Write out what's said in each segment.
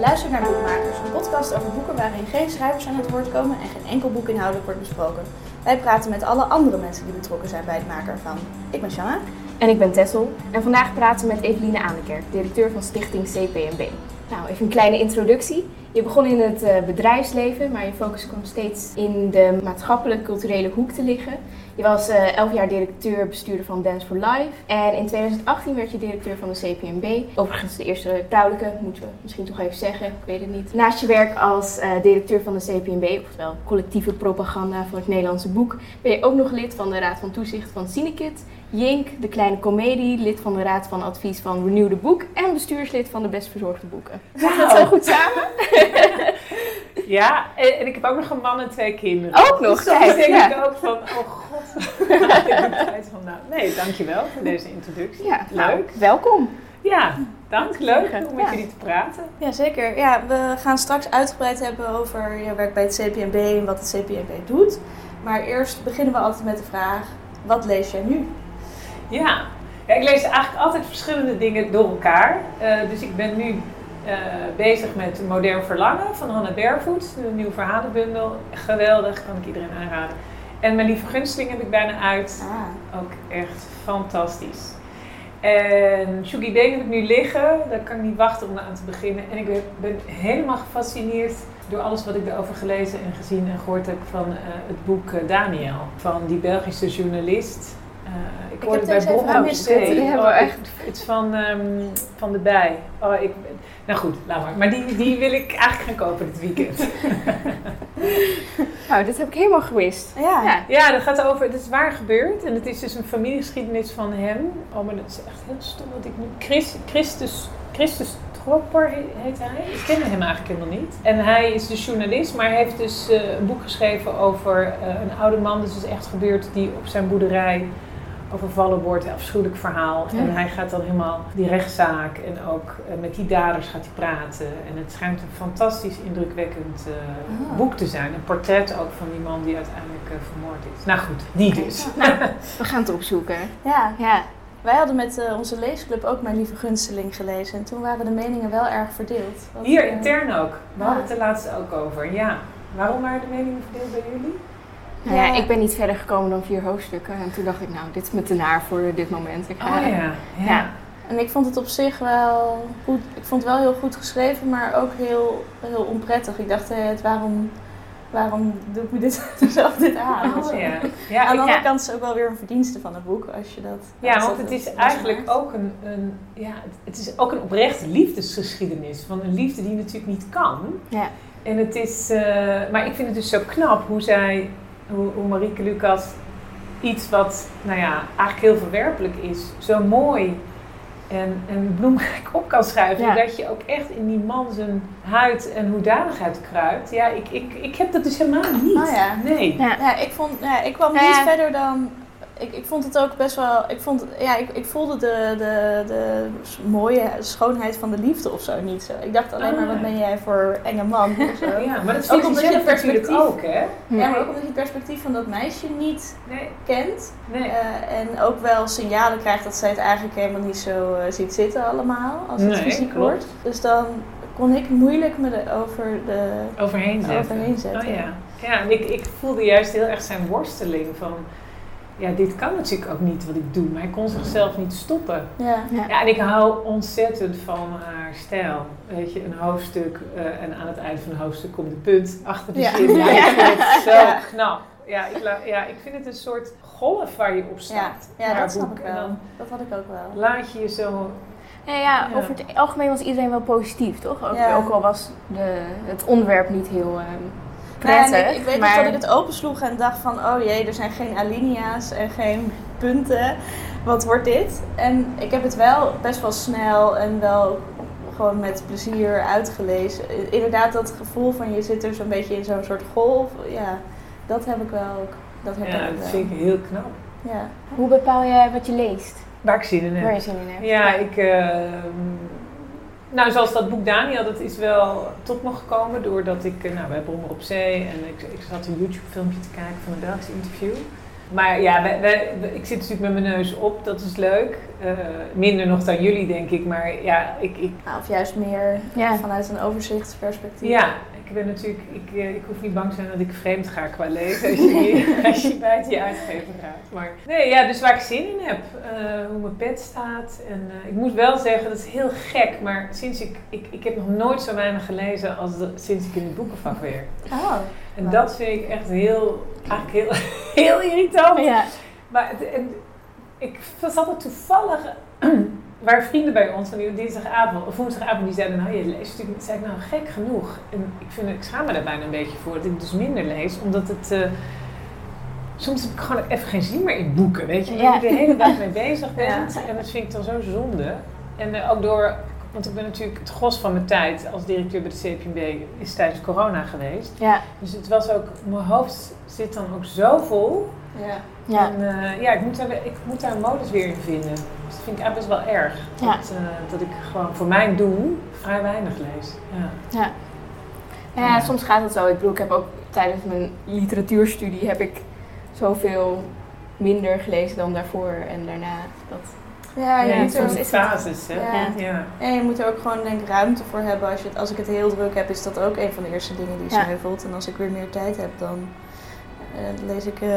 Je luistert naar Boekmakers, een podcast over boeken waarin geen schrijvers aan het woord komen en geen enkel boek inhoudelijk wordt besproken. Wij praten met alle andere mensen die betrokken zijn bij het maken ervan. Ik ben Shanna. En ik ben Tessel. En vandaag praten we met Eveline Aanekerk, directeur van stichting CPMB. Nou, even een kleine introductie. Je begon in het uh, bedrijfsleven, maar je focus kwam steeds in de maatschappelijk-culturele hoek te liggen. Je was uh, elf jaar directeur-bestuurder van Dance for Life. En in 2018 werd je directeur van de CPMB. Overigens de eerste vrouwelijke, moeten we misschien toch even zeggen, ik weet het niet. Naast je werk als uh, directeur van de CPMB, oftewel collectieve propaganda van het Nederlandse boek, ben je ook nog lid van de Raad van Toezicht van Cinekit. Jink, de kleine comedie, lid van de Raad van Advies van Renew the Boek en bestuurslid van de Best Verzorgde Boeken. Wow. Dat zo goed samen? ja, en, en, ik heb ook nog een man en twee kinderen. Ook nog? Dus soms Kijk, denk ja. ik ook van, oh god. ik heb tijd van, nou, nee, dankjewel voor deze introductie. Ja, nou, Leuk. welkom. Ja, dank. Leuk om met Ja. jullie te praten. Jazeker. Ja, we gaan straks uitgebreid hebben over je werk bij het CPMB en wat het CPMB doet. Maar eerst beginnen we altijd met de vraag, wat lees jij nu? Ja. ja, ik lees eigenlijk altijd verschillende dingen door elkaar. Eh, dus ik ben nu eh, bezig met Modern Verlangen van Hannah Barefoot, een nieuwe verhalenbundel. Geweldig, kan ik iedereen aanraden. En Mijn Lieve Gunsteling heb ik bijna uit. Ah, Ook echt fantastisch. En Shugi Been heb ik nu liggen. Daar kan ik niet wachten om aan te beginnen. En ik ben, ben helemaal gefascineerd door alles wat ik erover gelezen en gezien en gehoord heb van eh, het boek eh, Daniel. Van die Belgische journalist. Eh, ik Ik hoorde heb bij gemist. Zee. Die hebben Oh, we echt. Het is van, ehm, van de bij. Oh, ik, nou goed, laat maar. Maar die, die wil ik eigenlijk gaan kopen dit weekend. Nou, dit heb ik helemaal gewist. ja. Ja. Ja, dat gaat over, het is waar gebeurd en het is dus een familiegeschiedenis van hem. Oh, maar dat is echt heel stom dat ik nu. Chris, Christus, Christus Tropper he- heet hij. Ik ken hem eigenlijk helemaal niet. En hij is dus journalist, maar hij heeft dus eh, een boek geschreven over eh, een oude man. Dus het is echt gebeurd die op zijn boerderij overvallen wordt. Een afschuwelijk verhaal. Ja. En hij gaat dan helemaal die rechtszaak en ook eh, met die daders gaat hij praten. En het schijnt een fantastisch indrukwekkend eh, Ah. boek te zijn. Een portret ook van die man die uiteindelijk eh, vermoord is. Nou goed, die dus. Nou, we gaan het opzoeken. ja. Ja. Wij hadden met eh, onze leesclub ook Mijn Lieve Gunsteling gelezen. En toen waren de meningen wel erg verdeeld. Wat, Hier intern ook. We hadden het er laatst ook over. Ja. Waarom waren de meningen verdeeld bij jullie? Nou ja, Ja. ik ben niet verder gekomen dan vier hoofdstukken. En toen dacht ik, nou, dit is me te naar voor dit moment. Ik ga Oh ja. Ja. En ik vond het op zich wel goed. Ik vond het wel heel goed geschreven, maar ook heel, heel onprettig. Ik dacht, eh, het, waarom, waarom doe ik me dit, zelf dit aan? zo. Oh ja. Aan Ja, de andere ja. kant is het ook wel weer een verdienste van het boek, als je dat... ja, want het is eigenlijk ook een, een, ja, het- het is ook een oprechte liefdesgeschiedenis. Van een liefde die natuurlijk niet kan. Ja. En het is, eh, maar ik vind het dus zo knap hoe zij, hoe, hoe Marieke Lucas iets wat, nou ja, eigenlijk heel verwerpelijk is, zo mooi en, en bloemrijk op kan schrijven. Ja. Dat je ook echt in die man zijn huid en hoedanigheid kruipt. Ja, ik, ik, ik heb dat dus helemaal niet. Oh ja. Nee. Ja. Ja, ik, vond, ja, ik kwam Nou niet verder dan... Ik, ik vond het ook best wel... Ik, vond, ja, ik, ik voelde de, de, de mooie schoonheid van de liefde of zo niet zo. Ik dacht alleen maar, wat ben jij voor enge man of zo. Ja, maar dat Ook vind omdat je natuurlijk perspectief- ook, hè? Ja, maar ook omdat je het perspectief van dat meisje niet Nee, kent. nee. Eh, en ook wel signalen krijgt dat zij het eigenlijk helemaal niet zo eh, ziet zitten allemaal, als het Nee, fysiek klopt. wordt. Dus dan kon ik moeilijk me er over de... overheen zetten. Overheen zetten. Oh ja. Ja, en ik, ik voelde juist heel erg zijn worsteling van... Ja, dit kan natuurlijk ook niet wat ik doe, maar hij kon zichzelf niet stoppen. Ja. Ja. Ja, en ik hou ontzettend van haar stijl. Weet je, een hoofdstuk eh, en aan het eind van een hoofdstuk komt de punt achter de Ja. zin. Ja, ik vind het zo Ja. knap. Ja ik, ja, ik vind het een soort golf waar je op staat. Ja, dat snap boek. ik wel. dan Dat had ik ook wel. laat je je zo... Ja, ja, Ja. over het algemeen was iedereen wel positief, toch? Ook, Ja. ook al was de, het onderwerp niet heel Nou prettig. ik, ik weet maar... dat ik het opensloeg en dacht van, oh jee, er zijn geen alinea's en geen punten. Wat wordt dit? En ik heb het wel best wel snel en wel gewoon met plezier uitgelezen. Inderdaad, dat gevoel van je zit er zo'n beetje in zo'n soort golf. Ja, dat heb ik wel ook. Dat heb Ja, ik dat wel. vind ik heel knap. Ja. Hoe bepaal jij wat je leest? Waar ik zin in heb. Waar je zin in hebt? Ja, ik. ehm, nou, zoals dat boek Daniel, dat is wel tot me gekomen doordat ik. eh, Nou, wij Brommer op Zee en ik, ik zat een YouTube-filmpje te kijken van een Belgisch interview. Maar ja, wij, wij- ik zit natuurlijk met mijn neus op, dat is leuk. Eh, minder nog dan jullie, denk ik. Maar ja, ik, ik, Nou, of juist meer Ja. vanuit een overzichtsperspectief. ja, ik ben natuurlijk, ik, eh, ik hoef niet bang te zijn dat ik vreemd ga qua lezen als je, als je buiten je uitgever gaat. Maar nee, ja, dus waar ik zin in heb, eh, hoe mijn pet staat. En eh, ik moet wel zeggen, dat is heel gek, maar sinds ik, ik, ik heb nog nooit zo weinig gelezen als de- sinds ik in het boekenvak werk. Oh, En dat vind ik echt heel, eigenlijk heel, heel irritant. Ja. Maar het- en ik was altijd toevallig, waar vrienden bij ons van die dinsdagavond of woensdagavond die zeiden, nou je leest natuurlijk, niet." zei ik nou gek genoeg. En ik vind, ik schaam me daar bijna een beetje voor dat ik dus minder lees, omdat het, eh, soms heb ik gewoon even geen zin meer in boeken, weet je, Ja. je de hele dag mee bezig bent Ja. en dat vind ik dan zo zonde. En eh, ook door, want ik ben natuurlijk het gros van mijn tijd als directeur bij de CPB is tijdens corona geweest. Ja. Dus het was ook, mijn hoofd zit dan ook zo vol. ja. Ja. En eh, ja, ik moet, daar, ik moet daar een modus weer in vinden. Dus dat vind ik eigenlijk best wel erg. Ja. Dat, eh, dat ik gewoon voor mijn doen vrij weinig lees. Ja. Ja. Ja, soms gaat het zo. Ik bedoel, ik heb ook tijdens mijn literatuurstudie heb ik zoveel minder gelezen dan daarvoor en daarna. Dat, Ja, je Ja, moet er soms is hè? Ja. Ja. En je moet er ook gewoon denk ik ruimte voor hebben. Als, je het, als ik het heel druk heb, is dat ook een van de eerste dingen die Ja. sneuvelt. En als ik weer meer tijd heb, dan eh, lees ik... eh,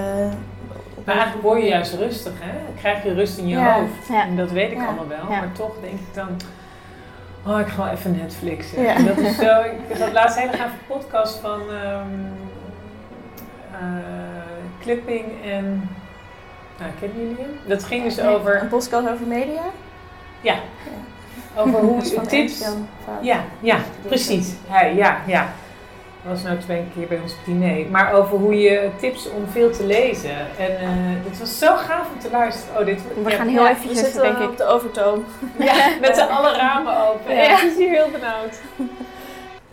Maar eigenlijk word je juist rustig, hè? Dan krijg je rust in je Ja. hoofd. Ja. En dat weet ik Ja. allemaal wel. Maar toch denk ik dan... Oh, ik ga wel even Netflixen. En dat is zo... Ik had laatst een hele gave podcast van... ehm eh, clipping en... Nou, kennen jullie hem? Dat ging dus Nee, over... Een podcast over media? Ja. Over hoe tips... Ja, ja, precies. Hij, ja, ja. Dat was nou twee keer bij ons op diner. Maar over hoe je tips om veel te lezen. En eh het was zo gaaf om te luisteren. Oh, dit we ja, gaan heel Ja, eventjes, we zitten denk ik. op de overtoom. ja, met z'n alle ramen open. Ja. Ja. Het is hier heel benauwd.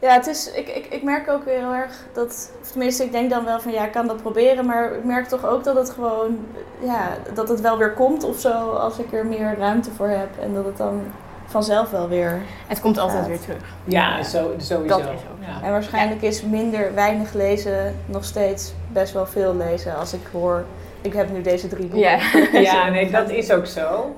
Ja, het is, ik, ik, ik merk ook heel erg dat, of tenminste, ik denk dan wel van ja, ik kan dat proberen, maar ik merk toch ook dat het gewoon, ja, dat het wel weer komt of zo als ik er meer ruimte voor heb en dat het dan vanzelf wel weer. Het komt altijd Gaat. weer terug. Ja, zo, sowieso. Dat is ook Ja. En waarschijnlijk is minder weinig lezen nog steeds best wel veel lezen als ik hoor, ik heb nu deze drie boeken. Ja. ja, nee, dat is ook zo.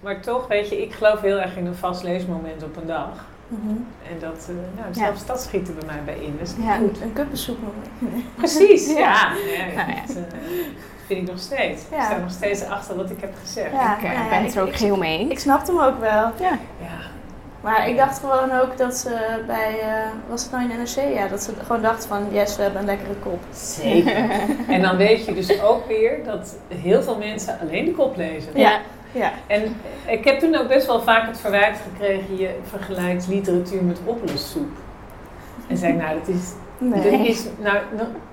Maar toch, weet je, ik geloof heel erg in een vast leesmoment op een dag. Mhm. En dat, eh, nou, Ja. zelfs dat schiet er bij mij bij in. Dus Ja. Goed, een kuppensoep nog. Precies, Ja. ja. ja, Nou ja. Dat, eh, vind ik nog steeds. Ja. Ik sta nog steeds achter wat ik heb gezegd. Ja. ik nou ben het er ook ik- geheel mee eens. Ik snapte hem ook wel. Ja. Ja. Maar ik dacht gewoon ook dat ze bij, eh, was het nou in NRC? Ja, dat ze gewoon dachten van, yes, we hebben een lekkere kop. Zeker. en dan weet je dus ook weer dat heel veel mensen alleen de kop lezen. Ja. Ja. En ik heb toen ook best wel vaak het verwijt gekregen, je vergelijkt literatuur met oplosssoep. En zei ik, nou, dat is, Nee. dat is nou,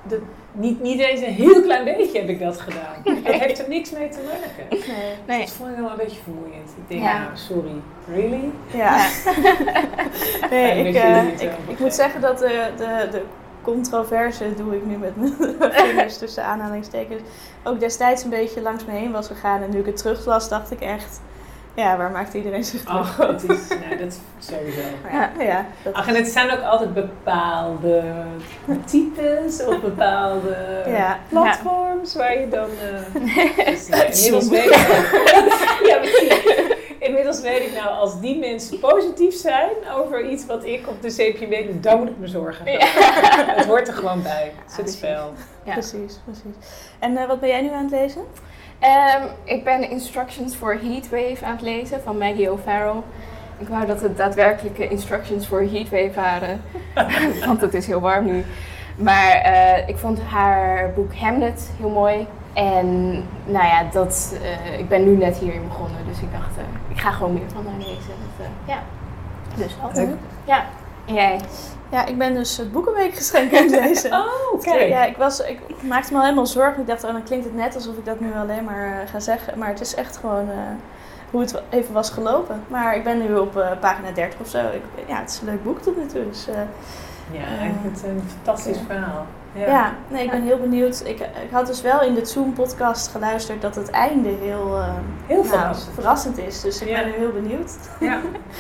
dat, niet, niet eens een heel klein beetje heb ik dat gedaan. Dat heeft er niks mee te maken. Nee. Nee. Dat vond ik wel een beetje vermoeiend. Ik denk, Ja. nou, sorry. Really? Ja. nee, ik, eh, het ik, ik moet zeggen dat de, de, de controverse, doe ik nu met mijn vingers tussen aanhalingstekens, ook destijds een beetje langs me heen was gegaan. En nu ik het teruglas, dacht ik echt, ja, waar maakt iedereen zich druk Ach, het is, nou, dat sowieso. Ja, ja, dat, Ach, en het zijn ook altijd bepaalde types of bepaalde ja. platforms waar je dan. eh, dus, nou, inmiddels weet ik. ja, precies. Inmiddels weet ik nou, als die mensen positief zijn over iets wat ik op de CPB doe, dan moet ik me zorgen. Het hoort er gewoon bij. Het is het spel. Ja. Precies, precies. En eh, wat ben jij nu aan het lezen? Ehm, ik ben Instructions for Heatwave aan het lezen van Maggie O'Farrell. Ik wou dat het daadwerkelijke instructions voor Heatwave waren, want het is heel warm nu. Maar eh, ik vond haar boek Hamlet heel mooi. En nou ja, dat, eh, ik ben nu net hierin begonnen, dus ik dacht, eh, ik ga gewoon meer van haar lezen. Dat, ja, dus. Leuk. Ja, en jij? Ja, ik ben dus het Boekenweekgeschenk aan het lezen. Oh, Ja, ik, was, ik maakte me al helemaal zorgen. Ik dacht, oh, dan klinkt het net alsof ik dat nu alleen maar eh, ga zeggen. Maar het is echt gewoon eh, hoe het even was gelopen. Maar ik ben nu op eh, pagina 30 of zo. Ik, ja, het is een leuk boek tot nu toe. Dus, Ja, vind het een fantastisch verhaal. ja. nee, ik ben heel benieuwd. Ik, ik had dus wel in de Zoom-podcast geluisterd dat het einde heel, Heel nou, verrassend. verrassend is. Dus ik Ja. ben nu heel benieuwd. Ja.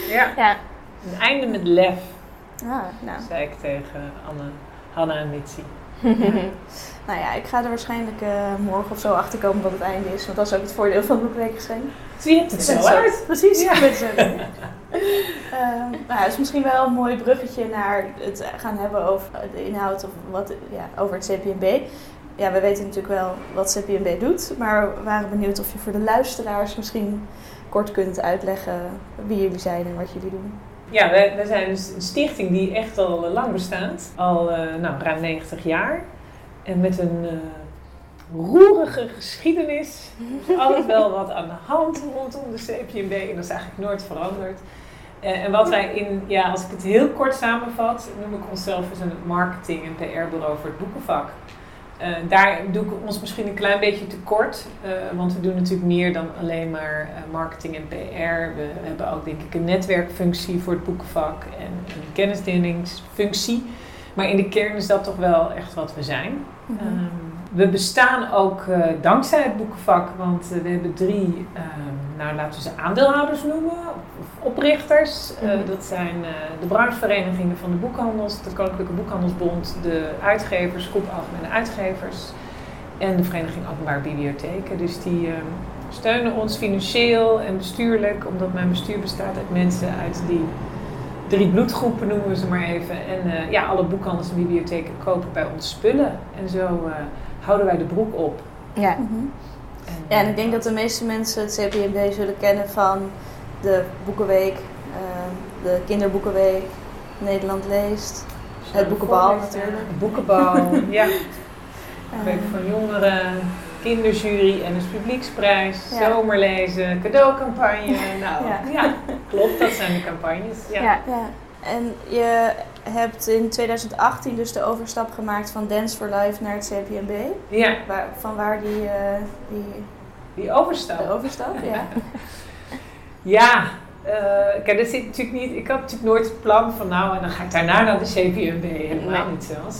ja. Ja, Een einde met lef, Ah, nou. zei ik tegen Anne, Hanna en Mitsi. Nou ja, ik ga er waarschijnlijk eh, morgen of zo achter komen wat het einde is. Want dat is ook het voordeel van het boekweekgeschenk. Zie je het er zo uit? Precies, Ja. Ehm, nou, het is misschien wel een mooi bruggetje naar het gaan hebben over de inhoud of wat, ja, over het CPNB. Ja, we weten natuurlijk wel wat CPNB doet, maar we waren benieuwd of je voor de luisteraars misschien kort kunt uitleggen wie jullie zijn en wat jullie doen. Ja, wij, wij zijn dus een stichting die echt al eh, lang bestaat. Al eh, nou, ruim 90 jaar. En met een eh, roerige geschiedenis. Is altijd wel wat aan de hand rondom de CPNB. En dat is eigenlijk nooit veranderd. En wat wij in, ja, als ik het heel kort samenvat, noem ik onszelf eens een marketing- en PR-bureau voor het boekenvak. Eh, daar doe ik ons misschien een klein beetje tekort, eh want we doen natuurlijk meer dan alleen maar eh, marketing en PR. We, hebben ook denk ik een netwerkfunctie voor het boekenvak en een kennisdelingsfunctie. Maar in de kern is dat toch wel echt wat we zijn. Mhm. Ehm, we bestaan ook eh, dankzij het boekenvak, want eh, we hebben drie, ehm, nou laten we ze aandeelhouders noemen, of oprichters. Eh, Mhm. dat zijn de brancheverenigingen van de boekhandels, de Koninklijke Boekhandelsbond, de uitgevers, groep Algemene Uitgevers en de Vereniging Openbaar Bibliotheken. Dus die ehm, steunen ons financieel en bestuurlijk, omdat mijn bestuur bestaat uit mensen uit die drie bloedgroepen noemen we ze maar even. En ja, alle boekhandels en bibliotheken kopen bij ons spullen. En zo houden wij de broek op. Ja. Mhm. En, Ja, en ik denk dat de meeste mensen het CPNB zullen kennen van de Boekenweek, ehm, de Kinderboekenweek, Nederland leest, het Boekenbal natuurlijk. Het boekenbal, ja. Ehm, Week van jongeren, kinderjury, NS Publieksprijs, Ja. zomerlezen, cadeaucampagne. Nou Ja. ja. klopt, dat zijn de campagnes. Ja. Ja. En je hebt in 2018 dus de overstap gemaakt van Dance for Life naar het CPNB. Ja, Waar, van waar die, eh, die die overstap. de overstap? Ja. Ja, eh, kijk, dat zit natuurlijk niet. Ik had natuurlijk nooit het plan van nou en dan ga ik daarna naar de CPMB. Helemaal Nee. niet zelfs.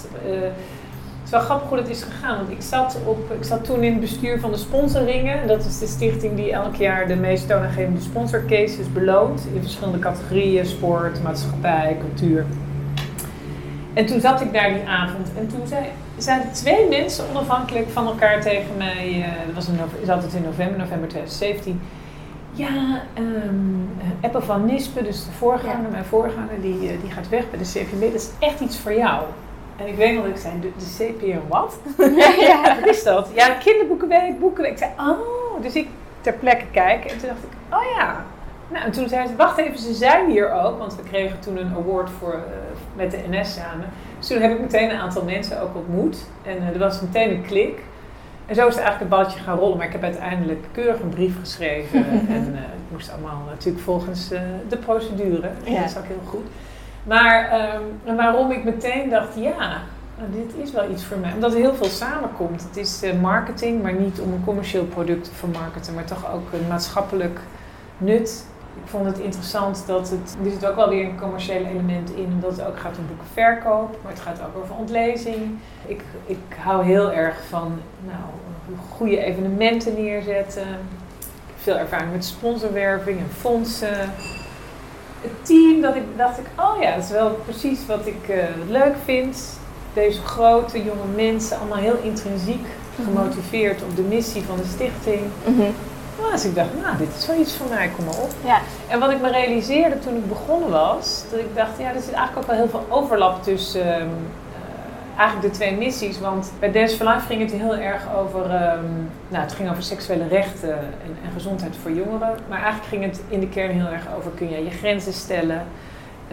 Is wel grappig hoe dat is gegaan. Want ik zat, op, ik zat toen in het bestuur van de sponsoringen. Dat is de stichting die elk jaar de meest toonaangevende sponsorcases beloont. In verschillende categorieën: sport, maatschappij, cultuur. En toen zat ik daar die avond en toen zei, zeiden twee mensen onafhankelijk van elkaar tegen mij. eh, dat was in, is altijd in november, november 2017. Ja, ehm Eppe van Nispen, dus de voorganger, Ja. mijn voorganger, die, eh, die gaat weg bij de CPB. Dat is echt iets voor jou. En ik weet nog dat ik zei, de, de CPR wat? ja. Wat is dat? Ja, kinderboekenweek, boekenweek. Ik zei, oh, dus ik ter plekke kijken. En toen dacht ik, oh ja. Nou, en toen zei ze, wacht even, ze zijn hier ook. Want we kregen toen een award voor, eh, met de NS samen. Dus toen heb ik meteen een aantal mensen ook ontmoet. En eh, er was meteen een klik. En zo is het eigenlijk het balletje gaan rollen. Maar ik heb uiteindelijk keurig een brief geschreven. en eh, het moest allemaal natuurlijk volgens de procedure. Ja. Dat is ook heel goed. Maar ehm, waarom ik meteen dacht, ja, dit is wel iets voor mij. Omdat er heel veel samenkomt. Het is eh, marketing, maar niet om een commercieel product te vermarkten. Maar toch ook een maatschappelijk nut. Ik vond het interessant dat het, er zit ook wel weer een commerciële element in, omdat het ook gaat om boekenverkoop, maar het gaat ook over ontlezing. Ik, ik hou heel erg van nou, goede evenementen neerzetten. Veel ervaring met sponsorwerving en fondsen. Het team, dat ik, dacht ik, oh ja, dat is wel precies wat ik eh, leuk vind. Deze grote, jonge mensen, allemaal heel intrinsiek gemotiveerd op de missie van de stichting. Mhm. Nou, dus ik dacht, nou, dit is wel iets voor mij, kom maar op. Ja. En wat ik me realiseerde toen ik begonnen was, dat ik dacht, ja, er zit eigenlijk ook wel heel veel overlap tussen ehm, eh, eigenlijk de twee missies. Want bij Dance for Life ging het heel erg over, ehm, nou, het ging over seksuele rechten en, en gezondheid voor jongeren. Maar eigenlijk ging het in de kern heel erg over, kun jij je grenzen stellen?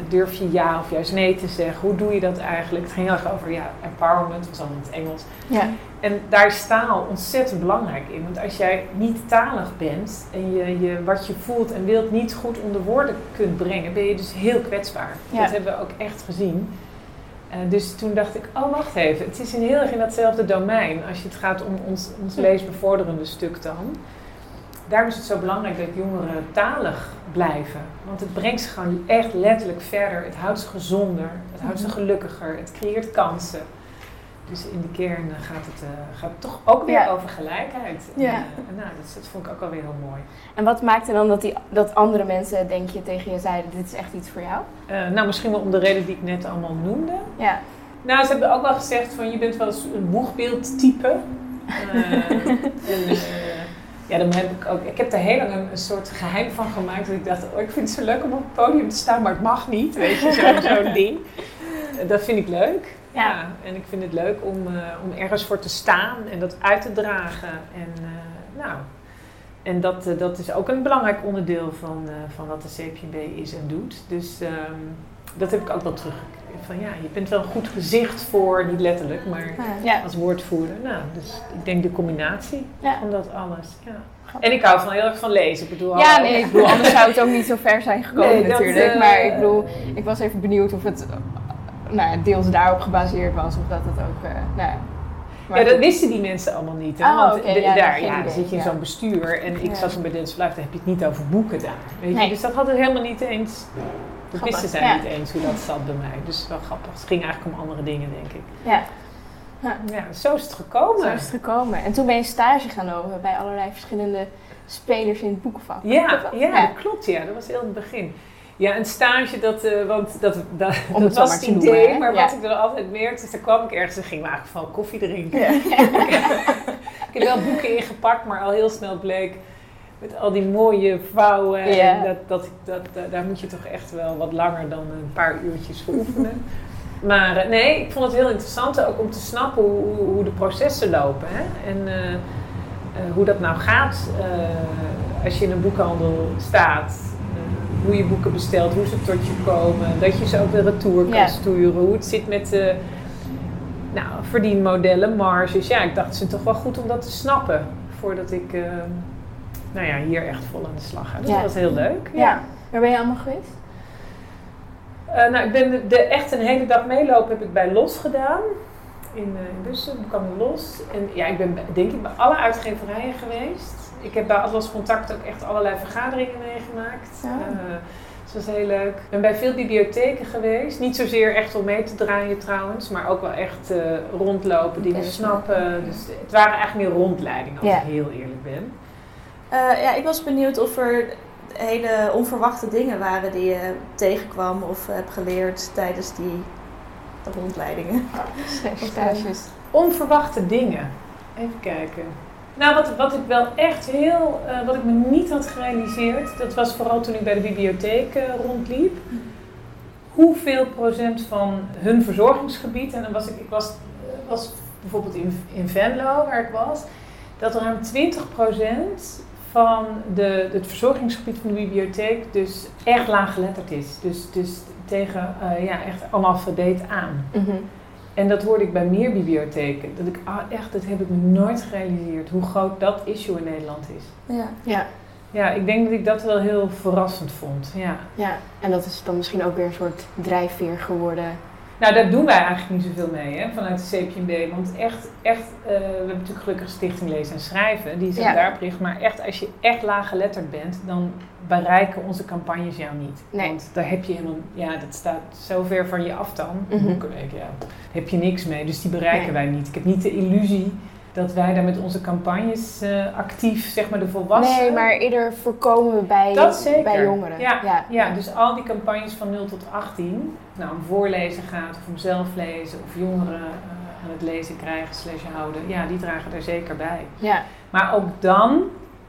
Durf je ja of juist nee te zeggen? Hoe doe je dat eigenlijk? Het ging heel erg over ja, empowerment, was allemaal in het Engels. Ja. En daar is taal ontzettend belangrijk in. Want als jij niet talig bent en je, je wat je voelt en wilt niet goed onder woorden kunt brengen, ben je dus heel kwetsbaar. Ja. Dat hebben we ook echt gezien. Eh, dus toen dacht ik, oh wacht even, het is in heel erg in datzelfde domein als je het gaat om ons, ons leesbevorderende stuk dan. Daarom is het zo belangrijk dat jongeren talig blijven. Want het brengt ze gewoon echt letterlijk verder. Het houdt ze gezonder, het houdt ze gelukkiger, het creëert kansen. Dus in de kern eh, gaat het, eh, gaat het toch ook weer Ja. over gelijkheid. En, Ja. eh, nou, dat, dat vond ik ook alweer heel mooi. En wat maakte dan dat, die, dat andere mensen, denk je, tegen je zeiden, dit is echt iets voor jou? Nou, misschien wel om de reden die ik net allemaal noemde. Ja. Nou, ze hebben ook wel gezegd van je bent wel eens een boegbeeldtype. En, ja, dan heb ik ook. Ik heb er heel lang een, een, soort geheim van gemaakt. Dat ik dacht, oh, ik vind het zo leuk om op het podium te staan, maar het mag niet. Weet je, zo'n zo ding. Dat vind ik leuk. Ja. ja. En ik vind het leuk om, uh, om ergens voor te staan en dat uit te dragen. En nou, en dat, uh, dat is ook een belangrijk onderdeel van, uh, van wat de CPB is en doet. Dus um, dat heb ik ook wel terug. Van ja, je bent wel een goed gezicht voor, niet letterlijk, maar ja. als woordvoerder. Nou, dus ik denk de combinatie ja. van dat alles. Ja. En ik hou van heel erg van lezen. Ik bedoel, ja, nee, ik bedoel, anders zou het ook niet zo ver zijn gekomen nee, natuurlijk. Dat, uh, maar ik bedoel, ik was even benieuwd of het nou, deels daarop gebaseerd was. Of dat het ook, nou ja, dat wisten die mensen allemaal niet. Hè? Oh, Want okay, de, ja, daar ja, zit je in zo'n bestuur en ik zat zo bij Dance Live, daar heb je het niet over boeken daar. Weet je? Nee. Dus dat hadden we helemaal niet eens. Dat wisten zij niet eens hoe dat zat bij mij. Dus wel grappig. Het ging eigenlijk om andere dingen, denk ik. Ja. Ja, zo is het gekomen. Zo is het gekomen. En toen ben je stage gaan lopen bij allerlei verschillende spelers in het boekenvak. Ja, ja, dat klopt. Ja, dat was heel in het begin. Ja, een stage, dat, uh, want dat, dat, dat was het idee, noemen, maar ja. wat ik er altijd merkte, is, dan kwam ik ergens en ging eigenlijk van koffie drinken. Ja. ik heb wel boeken ingepakt, maar al heel snel bleek met al die mooie vouwen, ja. dat, dat, dat, daar moet je toch echt wel wat langer dan een paar uurtjes voor oefenen. Maar uh, nee, ik vond het heel interessant ook om te snappen hoe, hoe de processen lopen. Hè? En uh, hoe dat nou gaat als je in een boekhandel staat hoe je boeken bestelt, hoe ze tot je komen, dat je ze ook weer retour kan ja. sturen, hoe het zit met de nou, verdienmodellen, marges. Ja, ik dacht het is toch wel goed om dat te snappen voordat ik uh, nou ja, hier echt vol aan de slag ga. Dus ja. dat was heel leuk. Ja. ja. Waar ben je allemaal geweest? Uh, nou, ik ben de, de, echt een hele dag meelopen heb ik bij Los gedaan. In, uh, in Bussen, kwam Los. En ja, ik ben denk ik bij alle uitgeverijen geweest ik heb bij Atlas Contact ook echt allerlei vergaderingen meegemaakt. Ja. Uh, dat was heel leuk. Ik ben bij veel bibliotheken geweest. Niet zozeer echt om mee te draaien trouwens, maar ook wel echt uh, rondlopen, dingen snappen. Dus het waren eigenlijk meer rondleidingen, als ja. ik heel eerlijk ben. Uh, ja, ik was benieuwd of er hele onverwachte dingen waren die je tegenkwam of hebt geleerd tijdens die rondleidingen. Stages. Onverwachte dingen. Even kijken. Nou, wat, wat ik wel echt heel, uh, wat ik me niet had gerealiseerd, dat was vooral toen ik bij de bibliotheek uh, rondliep. Hoeveel procent van hun verzorgingsgebied, en dan was ik, ik was, was bijvoorbeeld in, in Venlo waar ik was, dat ruim 20 procent van de, het verzorgingsgebied van de bibliotheek dus echt laaggeletterd is. Dus, dus tegen ja, echt analfabeet aan. Mm. En dat hoorde ik bij meer bibliotheken. Dat ik, ah, echt, dat heb ik me nooit gerealiseerd. Hoe groot dat issue in Nederland is. Ja. ja. Ja, ik denk dat ik dat wel heel verrassend vond. Ja. ja, en dat is dan misschien ook weer een soort drijfveer geworden nou, daar doen wij eigenlijk niet zoveel mee hè, vanuit de CPMB. Want echt, echt uh, we hebben natuurlijk gelukkig Stichting Lezen en Schrijven, die zich ja. daarop richt. Maar echt, als je echt laaggeletterd bent, dan bereiken onze campagnes jou niet. Nee. Want daar heb je helemaal, ja, dat staat zo ver van je af dan. Mm -hmm. ja, heb je niks mee. Dus die bereiken nee. wij niet. Ik heb niet de illusie dat wij daar met onze campagnes uh, actief, zeg maar de volwassenen... Nee, maar eerder voorkomen we bij, bij jongeren. Ja, ja, ja. dus al die campagnes van 0 tot 18, nou om voorlezen gaat of om zelf lezen of jongeren uh, aan het lezen krijgen slash houden, ja, die dragen daar zeker bij. Ja. Maar ook dan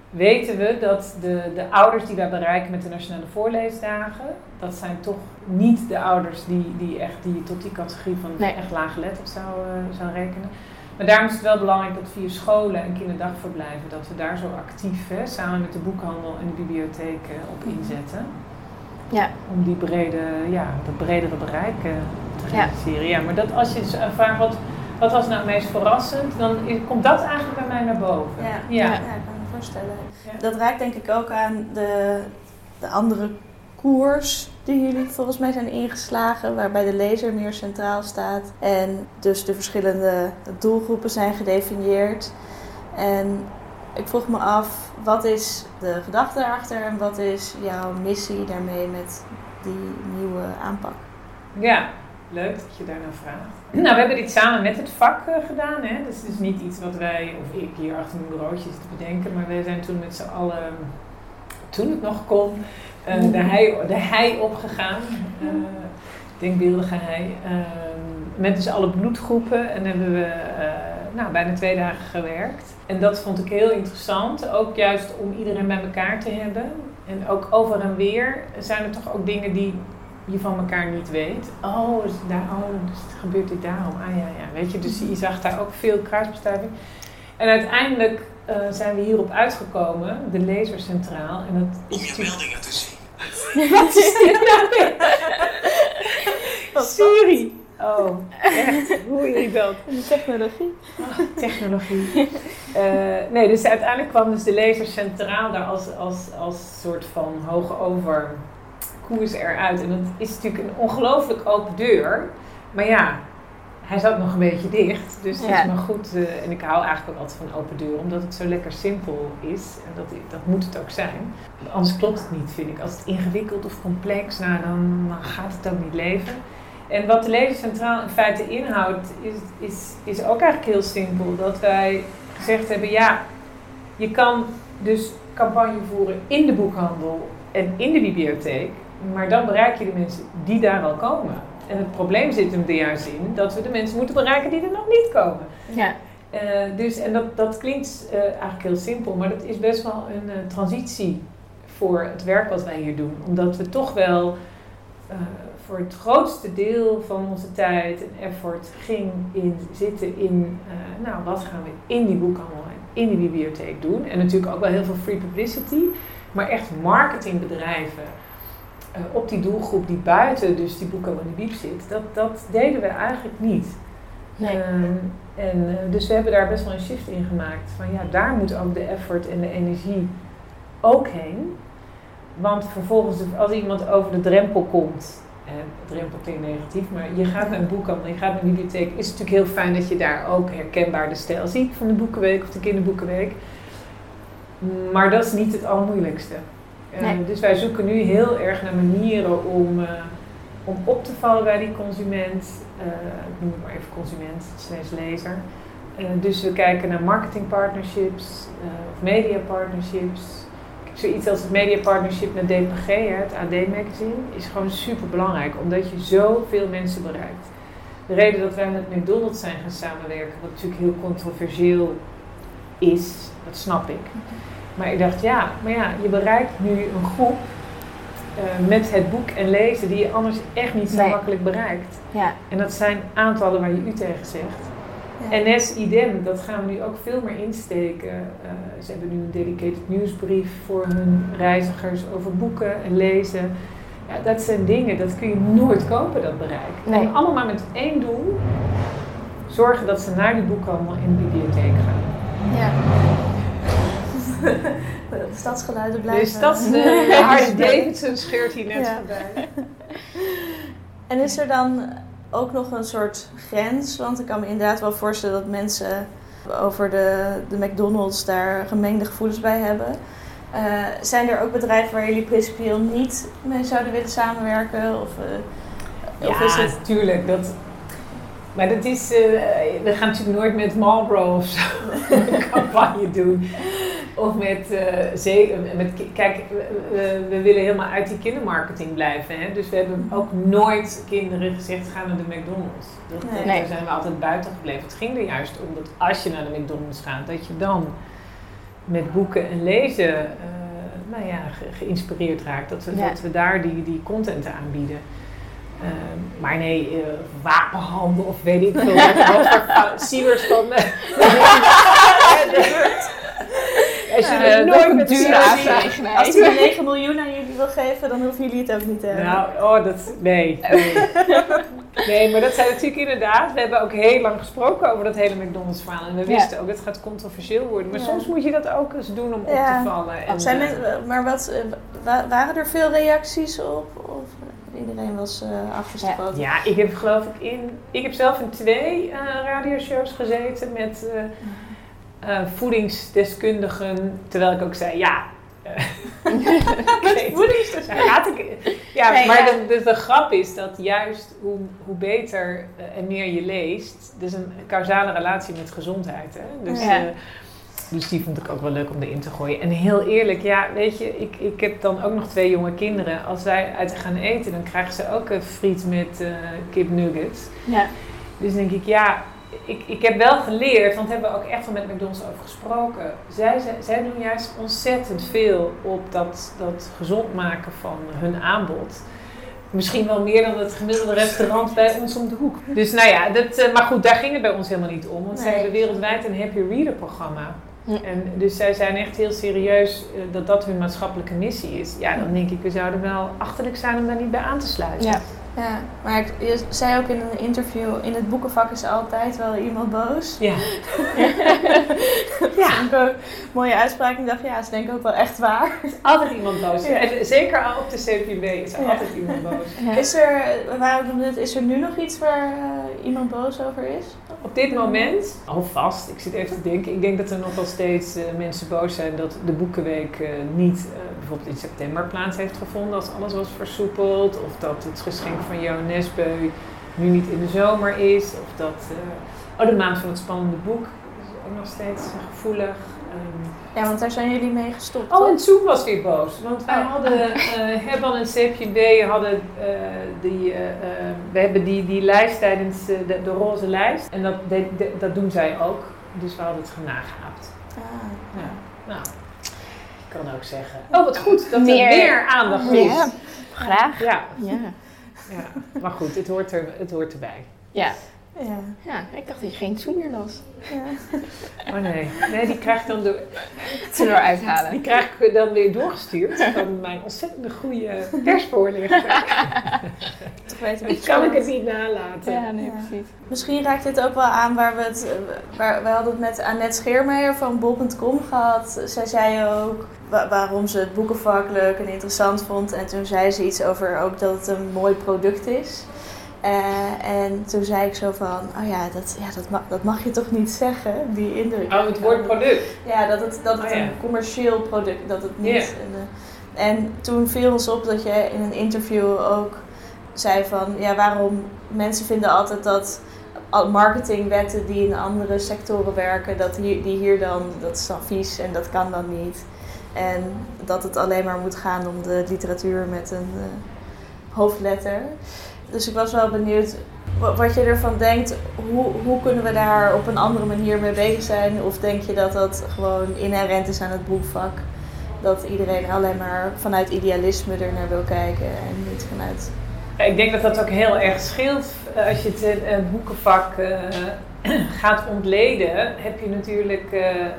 weten we dat de, de ouders die wij bereiken met de Nationale Voorleesdagen, dat zijn toch niet de ouders die, die, echt, die tot die categorie van nee. echt laaggeletterd zou, uh, zou rekenen. Maar daarom is het wel belangrijk dat via scholen en kinderdagverblijven, dat we daar zo actief, hè, samen met de boekhandel en de bibliotheek op inzetten. Ja. Om die brede, ja, dat bredere bereik uh, te realiseren. Ja. ja. maar dat als je dus vraagt wat, wat was nou het meest verrassend, dan komt dat eigenlijk bij mij naar boven. Ja, ja. ja. ik kan me voorstellen. Dat raakt denk ik ook aan de, de andere koers die jullie volgens mij zijn ingeslagen, waarbij de lezer meer centraal staat en dus de verschillende doelgroepen zijn gedefinieerd. En ik vroeg me af, wat is de gedachte erachter en wat is jouw missie daarmee met die nieuwe aanpak? Ja, leuk dat je daar naar vraagt. Nou, we hebben dit samen met het vak uh, gedaan. Hè? Dus het is niet iets wat wij, of ik hier achter mijn zit te bedenken, maar wij zijn toen met z'n allen, toen het nog kon, uh, de, hei, de hei opgegaan. Uh, denkbeeldige hei. met dus alle bloedgroepen. En hebben we eh, nou, bijna twee dagen gewerkt. En dat vond ik heel interessant. Ook juist om iedereen bij elkaar te hebben. En ook over en weer zijn er toch ook dingen die je van elkaar niet weet. Oh, is daar, oh dus het gebeurt dit daarom. Ah ja, ja. Weet je, dus je zag daar ook veel kruisbestuiving. En uiteindelijk uh, zijn we hierop uitgekomen, de lasercentraal. En dat is Om je meldingen te zien. Wat is dit nou weer? Siri. Oh, echt? Hoe je dat? De technologie. Technologie. Uh, nee, dus uiteindelijk kwam dus de laser centraal daar als, als, als soort van hoge over koers eruit. En dat is natuurlijk een ongelooflijk open deur. Maar ja, hij zat nog een beetje dicht. Dus het Ja. is maar goed. eh, en ik hou eigenlijk ook altijd van open deur, omdat het zo lekker simpel is. En dat, dat moet het ook zijn. Anders klopt het niet, vind ik. Als het ingewikkeld of complex, nou, dan, dan gaat het ook niet leven. En wat de Lezer Centraal in feite inhoudt, is, is, is ook eigenlijk heel simpel. Dat wij gezegd hebben, ja, je kan dus campagne voeren in de boekhandel en in de bibliotheek. Maar dan bereik je de mensen die daar al komen. En het probleem zit hem er juist in dat we de mensen moeten bereiken die er nog niet komen. Ja. Eh, dus, en dat, dat klinkt eh, eigenlijk heel simpel, maar dat is best wel een eh, transitie voor het werk wat wij hier doen. Omdat we toch wel voor het grootste deel van onze tijd en effort ging in, zitten in, eh, nou wat gaan we in die boekhandel en in die bibliotheek doen. En natuurlijk ook wel heel veel free publicity, maar echt marketingbedrijven eh, op die doelgroep die buiten dus die boekhandel en die biep zit, dat, dat deden we eigenlijk niet. Nee. Ehm, en, eh, dus we hebben daar best wel een shift in gemaakt. Van ja, daar moet ook de effort en de energie ook heen. Want vervolgens, als iemand over de drempel komt, drempel klinkt negatief, maar je gaat naar een boekhandel, je gaat naar een bibliotheek, is het natuurlijk heel fijn dat je daar ook herkenbaar de stijl ziet van de Boekenweek of de Kinderboekenweek. Maar dat is niet het allermoeilijkste. Eh, Nee. Dus wij zoeken nu heel erg naar manieren om, eh, om op te vallen bij die consument. Eh, ik noem het maar even consument, slash lezer. Eh, dus we kijken naar marketing partnerships eh, of media partnerships. Zoiets als het media partnership met DPG, het AD Magazine, is gewoon super belangrijk omdat je zoveel mensen bereikt. De reden dat wij met McDonald's zijn gaan samenwerken, wat natuurlijk heel controversieel is, dat snap ik. Maar ik dacht, ja, maar ja, je bereikt nu een groep eh, met het boek en lezen die je anders echt niet zo Nee. makkelijk bereikt. Ja. En dat zijn aantallen waar je u tegen zegt. Ja. NS idem, dat gaan we nu ook veel meer insteken. Eh, ze hebben nu een dedicated nieuwsbrief voor hun reizigers over boeken en lezen. Ja, dat zijn dingen, dat kun je nooit kopen, dat bereik. Nee. En allemaal met één doel. Zorgen dat ze naar die boekhandel in de bibliotheek gaan. Ja. De stadsgeluiden blijven. De Harley Davidson scheurt hier net Ja. voorbij. En is er dan ook nog een soort grens? Want ik kan me inderdaad wel voorstellen dat mensen over de, de McDonald's daar gemengde gevoelens bij hebben. Eh, zijn er ook bedrijven waar jullie principieel niet mee zouden willen samenwerken? Of, eh, of is Ja, het... natuurlijk. Dat, maar dat is, eh, we gaan natuurlijk nooit met Marlboro of zo een campagne doen. Of met, zee- met ki- kijk, we, willen helemaal uit die kindermarketing blijven. Hè? Dus we hebben ook nooit kinderen gezegd, ga naar de McDonald's. Dat, Nee. Daar zijn we altijd buiten gebleven. Het ging er juist om dat als je naar de McDonald's gaat, dat je dan met boeken en lezen eh, nou ja, ge- geïnspireerd raakt. Dat we, Ja. dat we daar die, die content aanbieden. Ehm, maar nee, eh, wapenhandel of weet ik veel. wat voor fa- nooit dat met dure de aangelegenheid. Als hij 9 miljoen aan jullie wil geven, dan hoeven jullie het ook niet te hebben. Nou, oh, dat... Nee. Nee. Nee, maar dat zijn natuurlijk inderdaad... We hebben ook heel lang gesproken over dat hele McDonald's verhaal. En we Ja. wisten ook, het gaat controversieel worden. Maar Ja. soms moet je dat ook eens doen om Ja. op te vallen. En, Zijn eh, men- maar wat, eh, wa- waren er veel reacties op? Of eh, iedereen was eh afgesproken? Ja, ik heb geloof ik in... Ik heb zelf in twee eh radioshows gezeten met eh, eh, voedingsdeskundigen. Terwijl ik ook zei, ja... eh, ik Ja, laat ik, ja, Nee, maar ja. De, de, de grap is dat juist hoe, hoe beter eh, en meer je leest, dus een causale relatie met gezondheid. Hè? Dus, Ja. eh, dus die vond ik ook wel leuk om erin te gooien. En heel eerlijk, ja, weet je, ik, ik heb dan ook nog twee jonge kinderen. Als wij uit gaan eten, dan krijgen ze ook een friet met kipnuggets. Ja. Dus denk ik, ja, ik, ik heb wel geleerd, want hebben we ook echt wel met McDonald's over gesproken. Zij, zij, zij doen juist ontzettend veel op dat, dat gezond maken van hun aanbod. Misschien wel meer dan het gemiddelde restaurant bij ons om de hoek. Dus nou ja, dat, eh, maar goed, daar ging het bij ons helemaal niet om. Want zij hebben wereldwijd een Happy Reader programma. En dus zij zijn echt heel serieus eh, dat dat hun maatschappelijke missie is. Ja, dan denk ik, we zouden wel achterlijk zijn om daar niet bij aan te sluiten. Ja. Ja, maar ik, je zei ook in een interview, in het boekenvak is altijd wel iemand boos. Ja. Dat ja. vond ik ook een mooie uitspraak. Ik dacht, ja, dat is denk ik ook wel echt waar. Altijd iemand boos. Ja. En zeker al op de CPB is er Ja. altijd iemand boos. Ja. Is er, nog net, is er nu nog iets waar eh, iemand boos over is? Op dit moment, alvast, ik zit even te denken, ik denk dat er nog wel steeds eh, mensen boos zijn dat de Boekenweek eh, niet eh, bijvoorbeeld in september plaats heeft gevonden als alles was versoepeld. Of dat het geschenk van Jo Nesbeu nu niet in de zomer is. Of dat, eh, oh de maand van het spannende boek is ook nog steeds gevoelig. Ehm, Ja, want daar zijn jullie mee gestopt. Oh, en Zoom was weer boos. Want wij Oh. hadden, eh Herban en CPB hadden eh, die, we hebben die, die lijst tijdens de, de roze lijst. En dat, de- de- dat doen zij ook. Dus we hadden het genagehaapt. Ah. Ja. Nou, ik kan ook zeggen. Oh, wat goed dat Meer- er meer aandacht is. Ja, graag. Ja, Ja. Ja. maar goed, het hoort, er, het hoort erbij. Ja. Ja. ja, ik dacht dat je geen zoen meer las. ja. Oh nee, nee die krijg ik dan, door, Ze uithalen. die krijg ik dan weer doorgestuurd van mijn ontzettend goede persvoorlichter. Toch weten we Dan het kan ik het niet nalaten. Ja, nee, Ja. precies. Misschien raakt dit ook wel aan waar we het. Waar, we hadden het met Annette Scheermeijer van Bol.com gehad. Zij zei ook wa- waarom ze het boekenvak leuk en interessant vond. En toen zei ze iets over ook dat het een mooi product is. Eh, en toen zei ik zo van, oh ja, dat, ja dat, mag, dat mag je toch niet zeggen, die indruk. Oh, het woord product. Ja, dat het, dat het Oh ja. een commercieel product, dat het niet... Een, eh, en toen viel ons op dat je in een interview ook zei van... Ja, waarom mensen vinden altijd dat marketingwetten die in andere sectoren werken... Dat hier, die hier dan, dat is dan vies en dat kan dan niet. En dat het alleen maar moet gaan om de literatuur met een eh, hoofdletter. Dus ik was wel benieuwd wa- wat je ervan denkt. Hoe, hoe kunnen we daar op een andere manier mee bezig zijn? Of denk je dat dat gewoon inherent is aan het boekvak? Dat iedereen alleen maar vanuit idealisme er naar wil kijken en niet vanuit... Ik denk dat dat ook heel erg scheelt. Eh, Als je het eh, eh, boekenvak gaat ontleden, heb je natuurlijk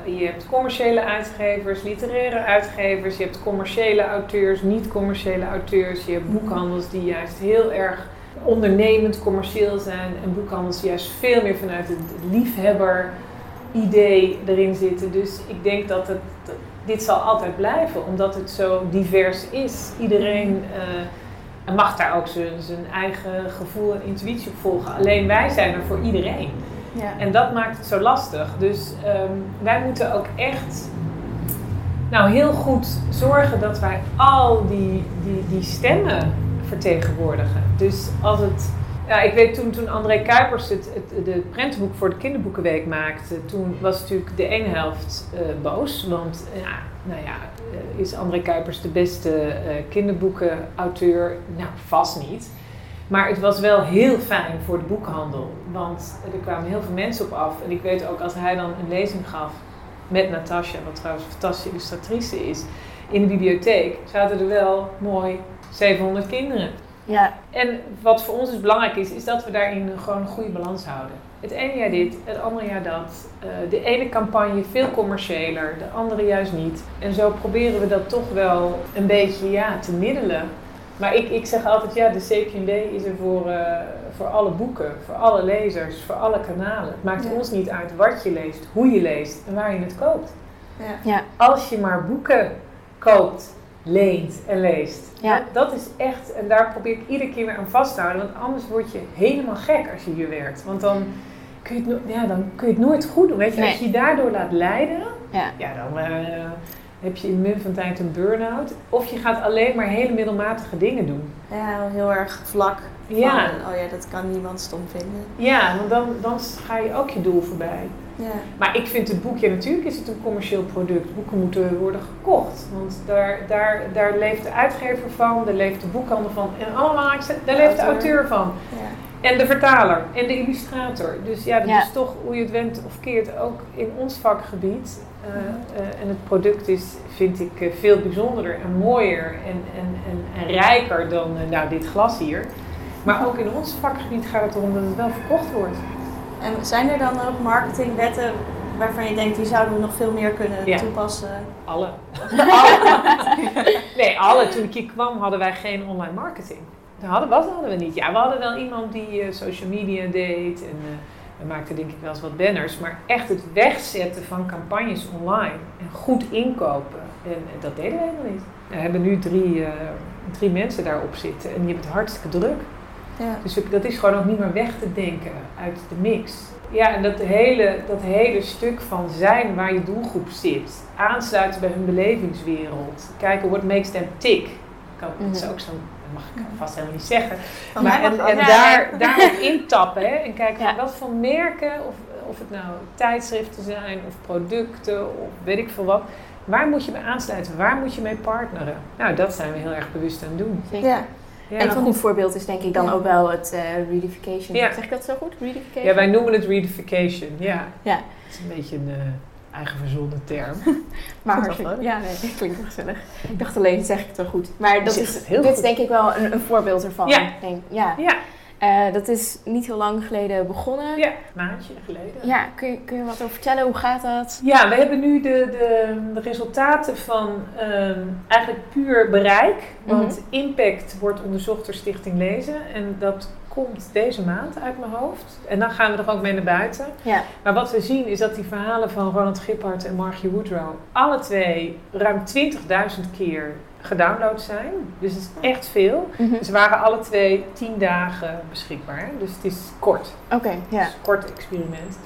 je hebt commerciële uitgevers, literaire uitgevers, je hebt commerciële auteurs, niet-commerciële auteurs, je hebt boekhandels die juist heel erg ondernemend commercieel zijn en boekhandels juist veel meer vanuit het liefhebber idee erin zitten. Dus ik denk dat het, dit zal altijd blijven, omdat het zo divers is. Iedereen eh, mag daar ook zijn, zijn eigen gevoel en intuïtie op volgen. Alleen wij zijn er voor iedereen. Ja. En dat maakt het zo lastig. Dus ehm, wij moeten ook echt nou, heel goed zorgen dat wij al die, die, die stemmen vertegenwoordigen. Dus als het. Ja, ik weet toen, toen André Kuipers het, het de prentenboek voor de kinderboekenweek maakte, toen was natuurlijk de ene helft eh, boos. Want ja, nou ja, eh, is André Kuipers de beste eh, kinderboekenauteur? Nou, vast niet. Maar het was wel heel fijn voor de boekhandel. Want er kwamen heel veel mensen op af. En ik weet ook als hij dan een lezing gaf met Natasja, wat trouwens een fantastische illustratrice is, in de bibliotheek, zaten er wel mooi 700 kinderen. Ja, En wat voor ons dus belangrijk is, is dat we daarin gewoon een goede balans houden. Het ene jaar dit, het andere jaar dat. Eh, de ene campagne veel commerciëler, de andere juist niet. En zo proberen we dat toch wel een beetje ja, te middelen. Maar ik, ik zeg altijd, ja, de CPND is er voor, eh, voor alle boeken, voor alle lezers, voor alle kanalen. Het maakt Ja. ons niet uit wat je leest, hoe je leest en waar je het koopt. Ja. ja, Als je maar boeken koopt, leent en leest. Ja. Dat, dat is echt, en daar probeer ik iedere keer weer aan vast te houden. Want anders word je helemaal gek als je hier werkt. Want dan kun je het, no- ja, dan kun je het nooit goed doen. Weet je, als je je daardoor laat leiden, ja. ja, dan eh, heb je in min van tijd een burn-out. Of je gaat alleen maar hele middelmatige dingen doen. ja, heel erg vlak. Van, Ja. Oh ja, dat kan niemand stom vinden. Ja, want dan, dan ga je ook je doel voorbij. Ja. Maar ik vind het boekje, natuurlijk is het een commercieel product. Boeken moeten worden gekocht. Want daar, daar, daar leeft de uitgever van, daar leeft de boekhandel van. En allerbelangrijkste, daar leeft de auteur. van. Ja. En de vertaler en de illustrator. Dus ja, dat Ja. is toch hoe je het went of keert ook in ons vakgebied. Eh, eh, en het product is, vind ik, eh, veel bijzonderder en mooier en, en, en, en rijker dan nou, dit glas hier. Maar ook in ons vakgebied gaat het erom dat het wel verkocht wordt. En zijn er dan ook marketingwetten waarvan je denkt die zouden we nog veel meer kunnen Ja. toepassen? Alle. alle. Nee, alle. Toen ik hier kwam hadden wij geen online marketing. Dat hadden, wat hadden we niet. Ja, we hadden wel iemand die eh, social media deed en eh, we maakten denk ik wel eens wat banners. Maar echt het wegzetten van campagnes online en goed inkopen, en, en dat deden we helemaal niet. We hebben nu drie, eh, drie mensen daarop zitten en die hebben het hartstikke druk. Ja. Dus dat is gewoon ook niet meer weg te denken uit de mix. Ja, en dat hele, dat hele stuk van zijn waar je doelgroep zit, aansluiten bij hun belevingswereld, kijken what makes them tick. Kan, Dat is ook zo'n, dat mag ik vast helemaal niet zeggen. Maar en, en daar, daarop intappen hè, en kijken van Ja. wat voor merken, of, of het nou tijdschriften zijn of producten of weet ik veel wat. Waar moet je mee aansluiten? Waar moet je mee partneren? Nou, dat zijn we heel erg bewust aan het doen. Zeker. Ja. Ja. En een goed voorbeeld is denk ik dan ook wel het eh reedification. Ja. Zeg ik dat zo goed? Reedification? Ja, wij noemen het reedification. Ja. Ja. Het is een beetje een eh, eigen verzonnen term. Maar hartstikke, ja, nee, dat klinkt gezellig. Ik dacht alleen, zeg ik het wel goed. Maar dat is, dit is denk ik wel een, een voorbeeld ervan. Ja. Ik Denk, ja. Ja, Eh, dat is niet heel lang geleden begonnen. ja. een maandje geleden. Ja, kun je, kun je wat over vertellen? Hoe gaat dat? Ja, we hebben nu de, de, de resultaten van ehm, eigenlijk puur bereik. Want Mhm. impact wordt onderzocht door Stichting Lezen. En dat komt deze maand uit mijn hoofd. En dan gaan we er ook mee naar buiten. Ja. Maar wat we zien is dat die verhalen van Ronald Giphart en Margie Woodrow... alle twee ruim 20.000 keer gedownload zijn. Dus het is echt veel. Mhm. Ze waren alle twee 10 dagen beschikbaar. Dus het is kort. Oké, ja. een kort experiment.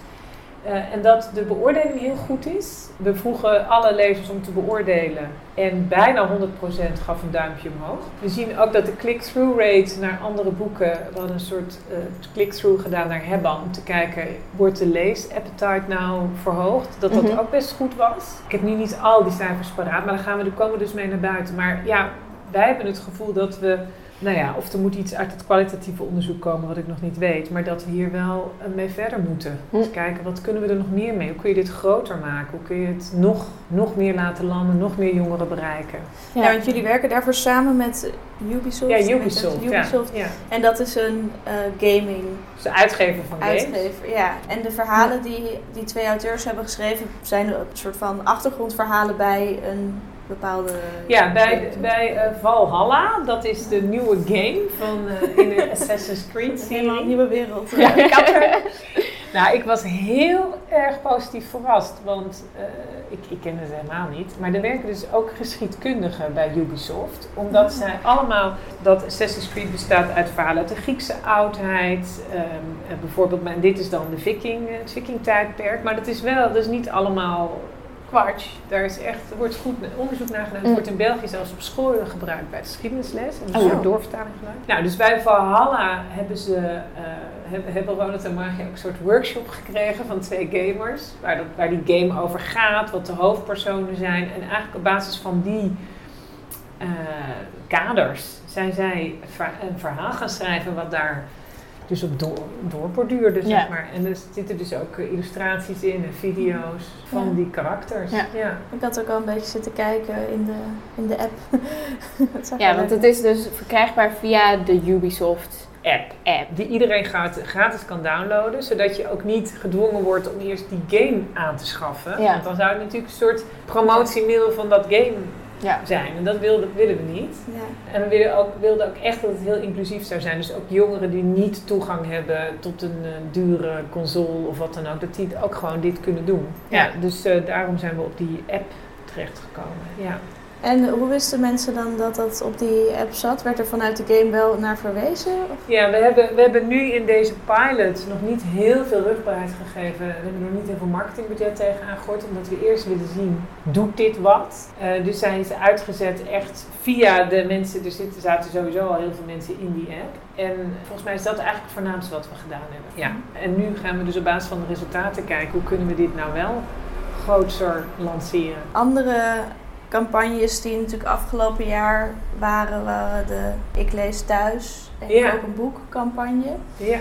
Eh, en dat de beoordeling heel goed is. We vroegen alle lezers om te beoordelen. En bijna 100% gaf een duimpje omhoog. We zien ook dat de click-through rate naar andere boeken. We hadden een soort eh, click-through gedaan naar Hebban. Om te kijken, wordt de lees-appetite nou verhoogd? Dat dat Mhm. ook best goed was. Ik heb nu niet al die cijfers paraat. Maar daar gaan we, daar komen we dus mee naar buiten. Maar ja, wij hebben het gevoel dat we nou ja, of er moet iets uit het kwalitatieve onderzoek komen wat ik nog niet weet. Maar dat we hier wel eh, mee verder moeten. Dus kijken, wat kunnen we er nog meer mee? Hoe kun je dit groter maken? Hoe kun je het nog, nog meer laten landen, nog meer jongeren bereiken? Ja. want jullie werken daarvoor samen met Ubisoft. Ja, met het Ubisoft. Ja, Ubisoft. ja. En dat is een eh, gaming Dus de uitgever van games. uitgever. Ja. En de verhalen die die twee auteurs hebben geschreven zijn een soort van achtergrondverhalen bij een bepaalde. Ja, bij, bij eh, Valhalla, dat is de nieuwe game van eh, in de Assassin's Creed Het helemaal een nieuwe wereld. Ja, ik. Nou, ik was heel erg positief verrast, want eh, ik, ik kende ze helemaal niet. Maar er werken dus ook geschiedkundigen bij Ubisoft, omdat zij allemaal, dat Assassin's Creed bestaat uit verhalen uit de Griekse oudheid, ehm, eh, bijvoorbeeld, maar dit is dan de Viking, het Viking-tijdperk, maar dat is wel, dat is niet allemaal kwatsch. Daar is echt, wordt goed onderzoek naar gedaan. Het Mm. wordt in België zelfs op school gebruikt bij de geschiedenisles. En Oh, ja. soort doorvertaling gedaan. Nou, dus bij Valhalla hebben ze, eh, hebben, hebben Ronald en Margie ook een soort workshop gekregen van twee gamers. Waar, dat, waar die game over gaat, wat de hoofdpersonen zijn. En eigenlijk op basis van die eh, kaders zijn zij een verhaal gaan schrijven wat daar dus op door, doorborduurde, zeg Ja. maar. En er zitten dus ook eh, illustraties in en video's van Ja. die karakters. Ja. ja. Ik had ook al een beetje zitten kijken in de, in de app. Ja, want het is dus verkrijgbaar via de Ubisoft app. app. Die iedereen gaat, gratis kan downloaden, zodat je ook niet gedwongen wordt om eerst die game aan te schaffen. Ja. Want dan zou het natuurlijk een soort promotiemiddel van dat game Ja. zijn. En dat wilden, willen we niet. Ja. En we wilden ook, wilden ook echt dat het heel inclusief zou zijn. Dus ook jongeren die niet toegang hebben tot een eh, dure console of wat dan ook, dat die ook gewoon dit kunnen doen. Ja, dus eh, daarom zijn we op die app terechtgekomen. Ja. En hoe wisten mensen dan dat dat op die app zat? Werd er vanuit de game wel naar verwezen? Of? Ja, we hebben, we hebben nu in deze pilot nog niet heel veel rugbaarheid gegeven. We hebben er niet heel veel marketingbudget tegen aangegooid, omdat we eerst willen zien, doet dit wat? Eh, dus zijn ze uitgezet echt via de mensen, er zitten, zaten sowieso al heel veel mensen in die app. En volgens mij is dat eigenlijk het voornaamste wat we gedaan hebben. Ja. En nu gaan we dus op basis van de resultaten kijken, hoe kunnen we dit nou wel groter lanceren? Andere campagnes die natuurlijk afgelopen jaar waren, waren de Ik lees thuis en Ja. ook een boek campagne. Ja.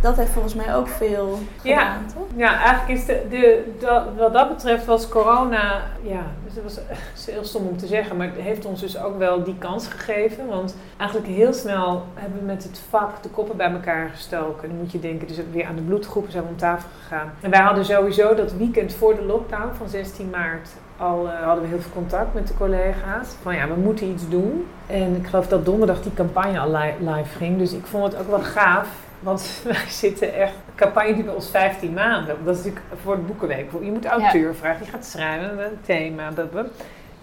Dat heeft volgens mij ook veel Ja. gedaan, toch? Ja, eigenlijk is de, de, dat, wat dat betreft was corona, ja, dus dat was heel stom om te zeggen, maar het heeft ons dus ook wel die kans gegeven. Want eigenlijk heel snel hebben we met het vak de koppen bij elkaar gestoken. Dan moet je denken, dus weer aan de bloedgroepen zijn we om tafel gegaan. En wij hadden sowieso dat weekend voor de lockdown van 16 maart al eh, hadden we heel veel contact met de collega's. Van ja, we moeten iets doen. En ik geloof dat donderdag die campagne al li- live ging. Dus ik vond het ook wel gaaf. Want wij zitten echt, een campagne die bij ons 15 maanden. Dat is natuurlijk voor de boekenweek. Je moet auteur vragen, die gaat schrijven, een thema. dat we.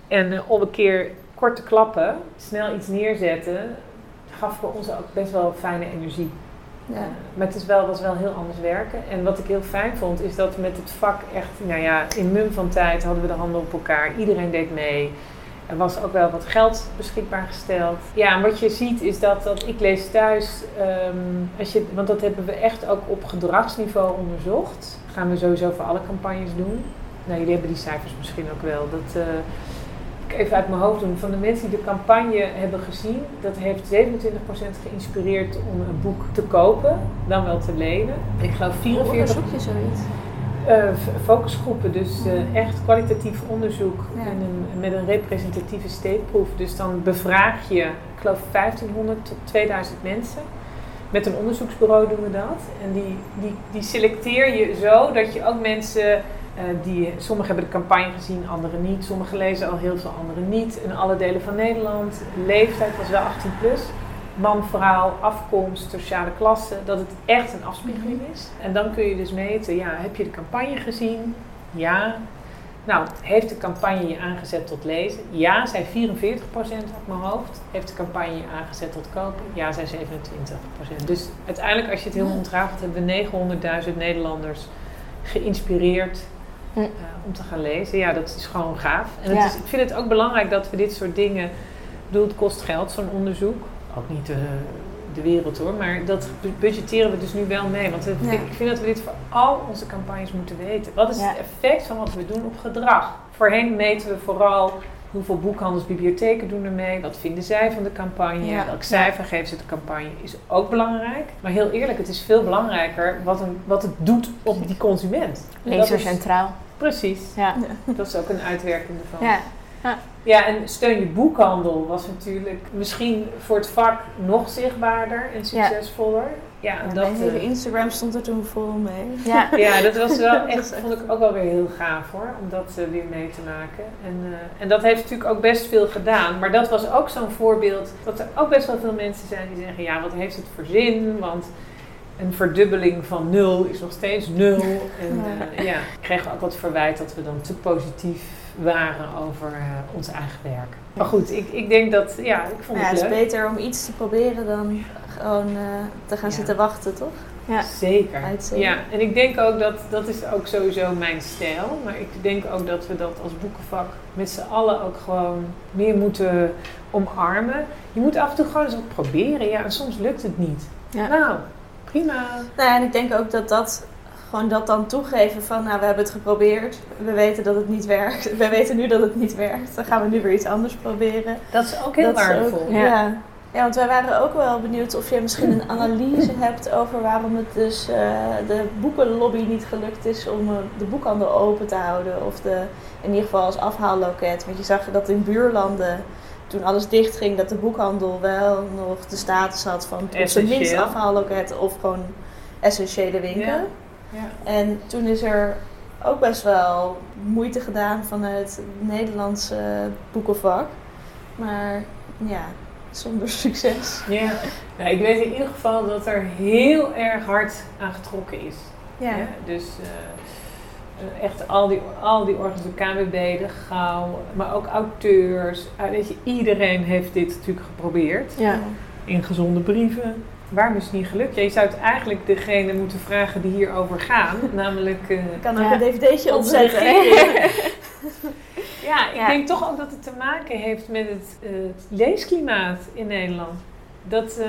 En eh, om een keer korte klappen, snel iets neerzetten, gaf voor ons ook best wel fijne energie. Ja. Maar het is wel, was wel heel anders werken. En wat ik heel fijn vond, is dat met het vak echt, nou ja, in mum van tijd hadden we de handen op elkaar. Iedereen deed mee. Er was ook wel wat geld beschikbaar gesteld. Ja, en wat je ziet is dat, dat ik lees thuis, ehm, als je, want dat hebben we echt ook op gedragsniveau onderzocht. Gaan we sowieso voor alle campagnes doen. Nou, jullie hebben die cijfers misschien ook wel. Dat, eh, ik even uit mijn hoofd doen. Van de mensen die de campagne hebben gezien, dat heeft 27% geïnspireerd om een boek te kopen, dan wel te lenen. Ik geloof Hoe 44 onderzoek je zoiets? eh, focusgroepen, dus eh, echt kwalitatief onderzoek Ja. en een, met een representatieve steekproef. Dus dan bevraag je, ik geloof 1500 tot 2000 mensen. Met een onderzoeksbureau doen we dat. En die, die, die selecteer je zo dat je ook mensen, die, sommigen hebben de campagne gezien, anderen niet. Sommigen lezen al heel veel, anderen niet. In alle delen van Nederland. Leeftijd was wel 18 plus. Man, vrouw, afkomst, sociale klasse. Dat het echt een afspiegeling is. En dan kun je dus meten, ja, heb je de campagne gezien? Ja. Nou, heeft de campagne je aangezet tot lezen? Ja, zei 44% op mijn hoofd. Heeft de campagne je aangezet tot kopen? Ja, zei 27%. Dus uiteindelijk, als je het helemaal ontrafelt, hebben we 900.000 Nederlanders geïnspireerd Hm. eh, om te gaan lezen. Ja, dat is gewoon gaaf. En Ja. is, ik vind het ook belangrijk dat we dit soort dingen... Ik bedoel, het kost geld, zo'n onderzoek. Ook niet de, de wereld hoor, maar dat bu- budgetteren we dus nu wel mee. Want Ja. ik vind dat we dit voor al onze campagnes moeten weten. Wat is Ja. het effect van wat we doen op gedrag? Voorheen meten we vooral hoeveel boekhandels, bibliotheken doen er mee. Wat vinden zij van de campagne? Ja. Welk cijfer geven ze de campagne? Is ook belangrijk. Maar heel eerlijk, het is veel belangrijker wat, een, wat het doet op die consument. Lezer centraal. Precies. Ja. Dat is ook een uitwerking ervan. Ja. Ja, en steun je boekhandel was natuurlijk misschien voor het vak nog zichtbaarder en succesvoller. Ja, en Ja, dat, hele eh, Instagram stond er toen vol mee. Ja. ja, dat was wel echt, vond ik ook wel weer heel gaaf hoor, om dat eh, weer mee te maken. En, eh, en dat heeft natuurlijk ook best veel gedaan. Maar dat was ook zo'n voorbeeld dat er ook best wel veel mensen zijn die zeggen, ja, wat heeft het voor zin? Want een verdubbeling van nul is nog steeds nul. En Ja. ja, ja ik kreeg ook wat verwijt dat we dan te positief waren over eh, ons eigen werk. Maar goed, ik, ik denk dat, ja, ik vond ja, het het is beter om iets te proberen dan gewoon eh, te gaan Ja. zitten wachten, toch? Ja. Zeker. Ja, en ik denk ook dat dat is ook sowieso mijn stijl. Maar ik denk ook dat we dat als boekenvak met z'n allen ook gewoon meer moeten omarmen. Je moet af en toe gewoon eens wat proberen. Ja, en soms lukt het niet. Ja. Nou, prima. Nou, ja, en ik denk ook dat dat gewoon dat dan toegeven van, nou, we hebben het geprobeerd, we weten dat het niet werkt, we weten nu dat het niet werkt, dan gaan we nu weer iets anders proberen. Dat is ook heel Dat waardevol. ook- Ja. ja. ja, want wij waren ook wel benieuwd of je misschien een analyse hebt over waarom het dus eh, de boekenlobby niet gelukt is om eh, de boekhandel open te houden. Of de, in ieder geval als afhaalloket. Want je zag dat in buurlanden, toen alles dichtging, dat de boekhandel wel nog de status had van op zijn minst afhaalloket of gewoon essentiële winkel. Ja. Ja. En toen is er ook best wel moeite gedaan vanuit het Nederlandse boekenvak. Maar ja, zonder succes. Ja. Nou, ik weet in ieder geval dat er heel erg hard aan getrokken is. Ja, Ja, dus eh, echt al die, al die organisaties, KWB, de Gauw, maar ook auteurs. Ah, weet je, iedereen heeft dit natuurlijk geprobeerd. Ja. In gezonde brieven. Waarom is het niet gelukt? Ja, je zou het eigenlijk degene moeten vragen die hierover gaan. namelijk... eh, Ik kan ook Ja. een dvd'tje opzetten. ja, ik Ja. denk toch ook dat het te maken heeft met het, eh, leesklimaat in Nederland. Dat, eh,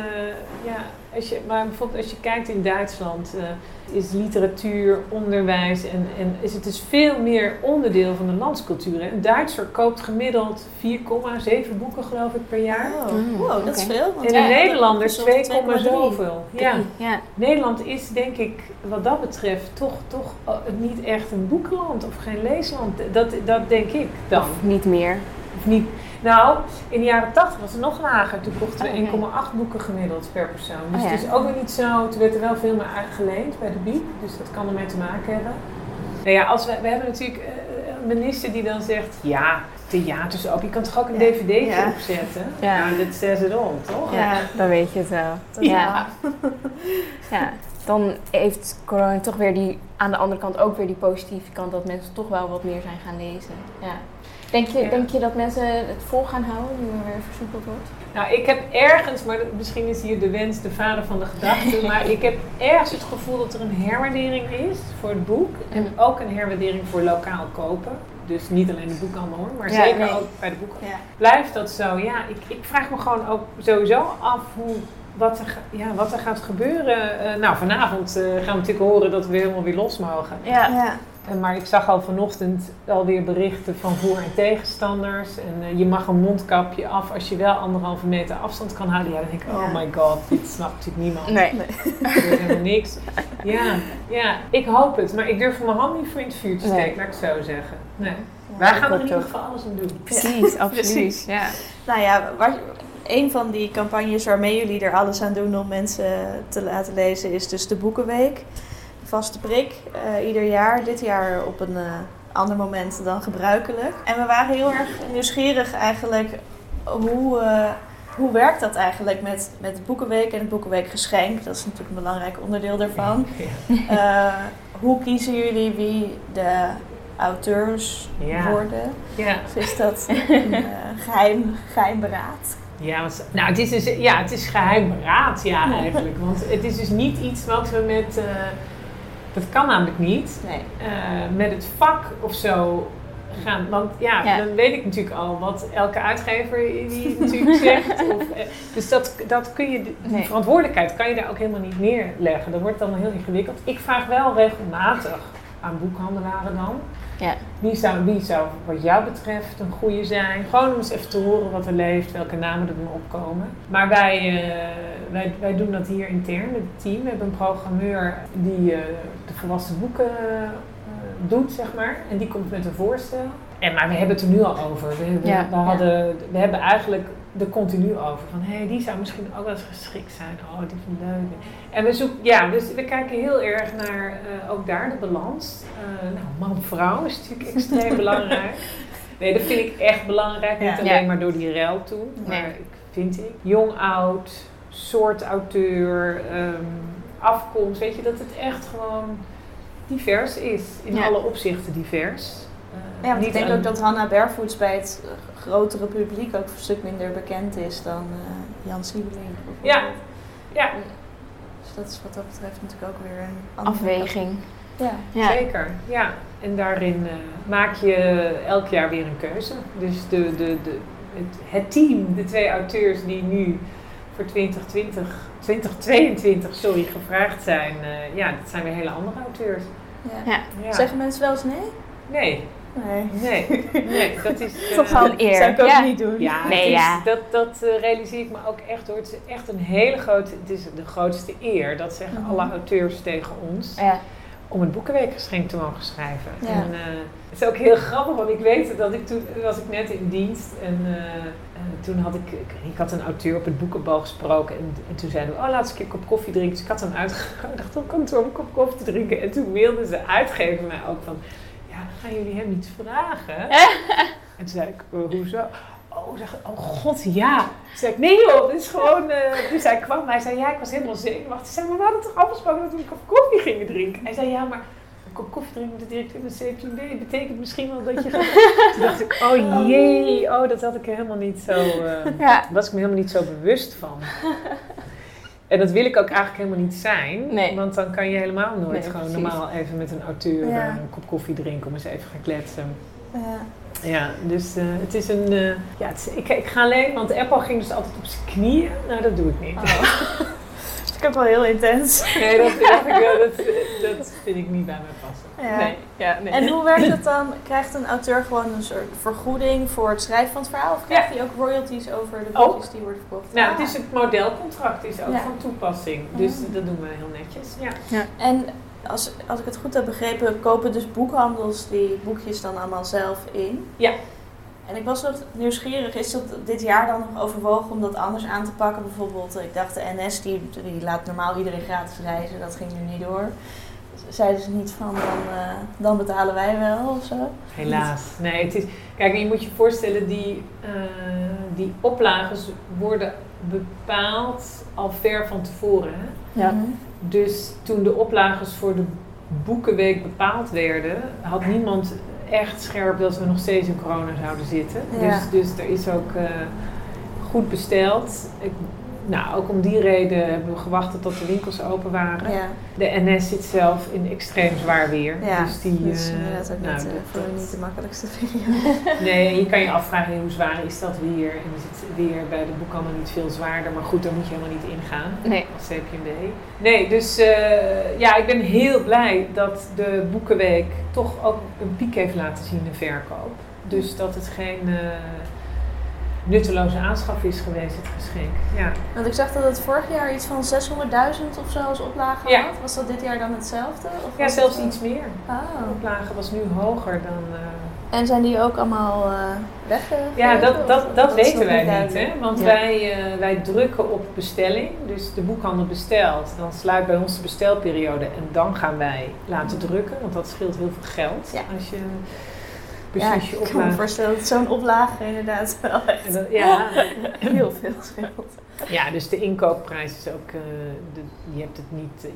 ja, als je, maar bijvoorbeeld als je kijkt in Duitsland, eh, is literatuur, onderwijs en, en is het dus veel meer onderdeel van de landscultuur. hè. Een Duitser koopt gemiddeld 4,7 boeken geloof ik per jaar. Oh, Mm, wow, dat is veel. want En ja, een Nederlander dat is 2, ongeveer 2,3. zoveel. Ja. Ja. Nederland is denk ik wat dat betreft toch, toch eh, niet echt een boekenland of geen leesland. Dat, dat denk ik dan. Of niet meer. Of niet. Nou, in de jaren 80 was het nog lager. Toen kochten we Oh, oké. 1,8 boeken gemiddeld per persoon. Dus Oh, ja. het is ook weer niet zo. Toen werd er wel veel meer uitgeleend bij de BIEB. Dus dat kan ermee te maken hebben. Nou ja, als we, we hebben natuurlijk eh, een minister die dan zegt... Ja, theaters ook. Je kan toch ook een dvd'tje Ja. opzetten? Ja. Nou, dat says it all, toch? Ja, dan weet je het wel. Ja. Ja, dan heeft corona toch weer die, aan de andere kant ook weer die positieve kant dat mensen toch wel wat meer zijn gaan lezen. Ja. Denk, je, Ja. denk je dat mensen het vol gaan houden nu er weer versoepeld wordt? Nou, ik heb ergens, maar misschien is hier de wens de vader van de gedachte, maar ik heb ergens het gevoel dat er een herwaardering is voor het boek. En ook een herwaardering voor lokaal kopen. Dus niet alleen de boekhandel hoor, maar Ja, zeker nee. ook bij de boeken. Ja. Blijft dat zo? Ja, ik, ik vraag me gewoon ook sowieso af hoe, wat, er, ja, wat er gaat gebeuren. Eh, nou, vanavond eh, gaan we natuurlijk horen dat we helemaal weer los mogen. Ja. Ja. Maar ik zag al vanochtend alweer berichten van voor- en tegenstanders. En eh, je mag een mondkapje af als je wel anderhalve meter afstand kan houden. Ja, dan denk ik, oh Ja. my god, dit snapt natuurlijk niemand. Nee. Er is helemaal niks. Ja, ja, ik hoop het. Maar ik durf mijn hand niet voor in het vuur te Nee. steken, laat ik het zo zeggen. Nee. Ja. Wij gaan er in ieder geval alles aan doen. Precies, absoluut. Precies. Ja. Nou ja, waar, een van die campagnes waarmee jullie er alles aan doen om mensen te laten lezen is dus de Boekenweek. Vaste prik, eh, ieder jaar. Dit jaar op een eh, ander moment dan gebruikelijk. En we waren heel erg nieuwsgierig eigenlijk hoe, eh, hoe werkt dat eigenlijk met, met de Boekenweek en het Boekenweekgeschenk. Dat is natuurlijk een belangrijk onderdeel daarvan. Ja. Hoe kiezen jullie wie de auteurs Ja. worden? Ja. Is dat een eh, geheim, geheim beraad? Ja, want, nou, het is, dus, ja, het is geheim beraad, ja, eigenlijk. Want het is dus niet iets wat we met... dat kan namelijk niet. Nee. eh, met het vak of zo gaan. Want ja, Ja. dan weet ik natuurlijk al wat elke uitgever die natuurlijk zegt. Of, eh, dus dat, dat kun je, die Nee. verantwoordelijkheid kan je daar ook helemaal niet neerleggen. Dat wordt dan heel ingewikkeld. Ik vraag wel regelmatig aan boekhandelaren dan. Ja. Wie zou, wie zou wat jou betreft een goede zijn? Gewoon om eens even te horen wat er leeft, welke namen er dan opkomen. Maar wij, eh, wij, wij doen dat hier intern met het team. We hebben een programmeur die eh, de volwassen boeken eh, doet, zeg maar. En die komt met een voorstel. En, maar we hebben het er nu al over. We, we, Ja, we hadden, we hebben eigenlijk er continu over. Van hé, hey, die zou misschien ook wel eens geschikt zijn. Oh, die vind ik leuk. En we zoeken, ja, dus we kijken heel erg naar eh, ook daar de balans. Eh, nou, man-vrouw is natuurlijk extreem belangrijk. Nee, dat vind ik echt belangrijk. Niet Ja. alleen maar door die ruil toen. Maar Nee. ik, vind ik. Jong, oud, soort auteur, ehm, afkomst. Weet je, dat het echt gewoon divers is. In Ja. alle opzichten divers. Ja, want ik denk een- ook dat Hannah Barefoots bij het eh, grotere publiek ook een stuk minder bekend is dan eh, Jan Siebeling. bijvoorbeeld. Ja, Dus dat is wat dat betreft natuurlijk ook weer een andere Afweging. Ja. Ja. Zeker, ja. En daarin eh, maak je elk jaar weer een keuze. Dus de, de, de, het, het team, de twee auteurs die nu voor 2020, 2022 sorry, gevraagd zijn, eh, ja, dat zijn weer hele andere auteurs. Ja. Ja. Ja. Zeggen mensen wel eens nee? Nee, Nee. nee, nee, dat is... eh, Toch wel een eer. Zou ik ook Ja. niet doen. Ja, Nee, het is- ja. dat, dat eh, realiseer ik me ook echt hoor. Het is echt een hele grote, het is de grootste eer, dat zeggen Mhm. alle auteurs tegen ons. Ja. om het boekenweekgeschenk te mogen schrijven. Ja. En eh, het is ook heel grappig, want ik weet dat ik toen was ik net in dienst en eh, eh, toen had ik, ik, had een auteur op het boekenbal gesproken en, en toen zeiden we, oh laat eens een keer een kop koffie drinken. Dus ik had hem dacht, op kantoor om een kop koffie te drinken. En toen mailde de uitgever mij ook van, gaan jullie hem iets vragen? en toen zei ik, "Eh, hoezo? Oh, zeg, oh god, ja. Toen zei ik, nee joh, dit is gewoon... eh dus hij kwam, hij zei, ja, ik was helemaal zenuwachtig. Hij zei, maar we hadden toch afgesproken dat we een kop koffie gingen drinken? Hij zei, ja, maar een kop koffie drinken met de directeur van de CPB betekent misschien wel dat je gaat... Toen dacht ik, oh jee, oh, dat had ik helemaal niet zo... eh, Ja. was ik me helemaal niet zo bewust van. En dat wil ik ook eigenlijk helemaal niet zijn. Nee. Want dan kan je helemaal nooit Nee, gewoon precies. normaal even met een auteur Ja. een kop koffie drinken om eens even gaan kletsen. Ja. Ja, dus eh, het is een. eh, ja, het is- ik, ik ga alleen, want Apple ging dus altijd op zijn knieën. Nou, dat doe ik niet. Ik heb wel heel intens. Nee, dat, dacht ik, wel, dat, dat vind ik niet bij mij passen. Ja. Nee, ja, nee. En hoe werkt het dan? Krijgt een auteur gewoon een soort vergoeding voor het schrijven van het verhaal? Of krijgt hij ook royalties over de Ook. boekjes die worden verkocht? Nou, Ah. het is het modelcontract is ook Ja. van toepassing. Dus Mm. dat doen we heel netjes. Ja. En als, als ik het goed heb begrepen, kopen dus boekhandels die boekjes dan allemaal zelf in? Ja. En ik was nog nieuwsgierig, is dat dit jaar dan nog overwogen om dat anders aan te pakken? Bijvoorbeeld, ik dacht de NS, die, die laat normaal iedereen gratis reizen, dat ging nu niet door. Zeiden ze niet van, dan, eh, dan betalen wij wel of zo? Helaas. Nee, het is, kijk, je moet je voorstellen, die, eh, die oplages worden bepaald al ver van tevoren. Hè? Ja. Mhm. Dus toen de oplages voor de boekenweek bepaald werden, had niemand echt scherp dat we nog steeds in corona zouden zitten. Ja. Dus, dus er is ook eh, goed besteld. Ik, nou, ook om die reden hebben we gewacht tot de winkels open waren. Ja, De NS zit zelf in extreem zwaar weer. ja. dus die, dat is eh, inderdaad ook nou, niet, eh, dat- voor dat- niet de makkelijkste periode. Nee, en je kan je afvragen hoe zwaar is dat weer. En is het weer bij de boekhandel niet veel zwaarder. Maar goed, daar moet je helemaal niet ingaan Nee. als CPMB. Nee, dus eh, ja, ik ben heel blij dat de Boekenweek toch ook een piek heeft laten zien in verkoop. Dus dat het geen nutteloze aanschaf is geweest, het geschenk. Ja. Want ik zag dat het vorig jaar iets van 600.000 of zo als oplage Ja. had. Was dat dit jaar dan hetzelfde? Of ja, zelfs het- iets meer. Oh. De oplage was nu hoger dan... eh, En zijn die ook allemaal weggegeven? Ja, dat, dat, dat weten wij niet. Hè? Want Ja. wij, wij drukken op bestelling. Dus de boekhandel bestelt. Dan sluit bij ons de bestelperiode. En dan gaan wij laten drukken. Want dat scheelt heel veel geld. Ja. Als je Ja, precies je ik kan me voorstellen dat zo'n oplage inderdaad wel echt dat- ja, heel veel scheelt. ja, dus de inkoopprijs is ook... eh, de, je hebt het niet eh,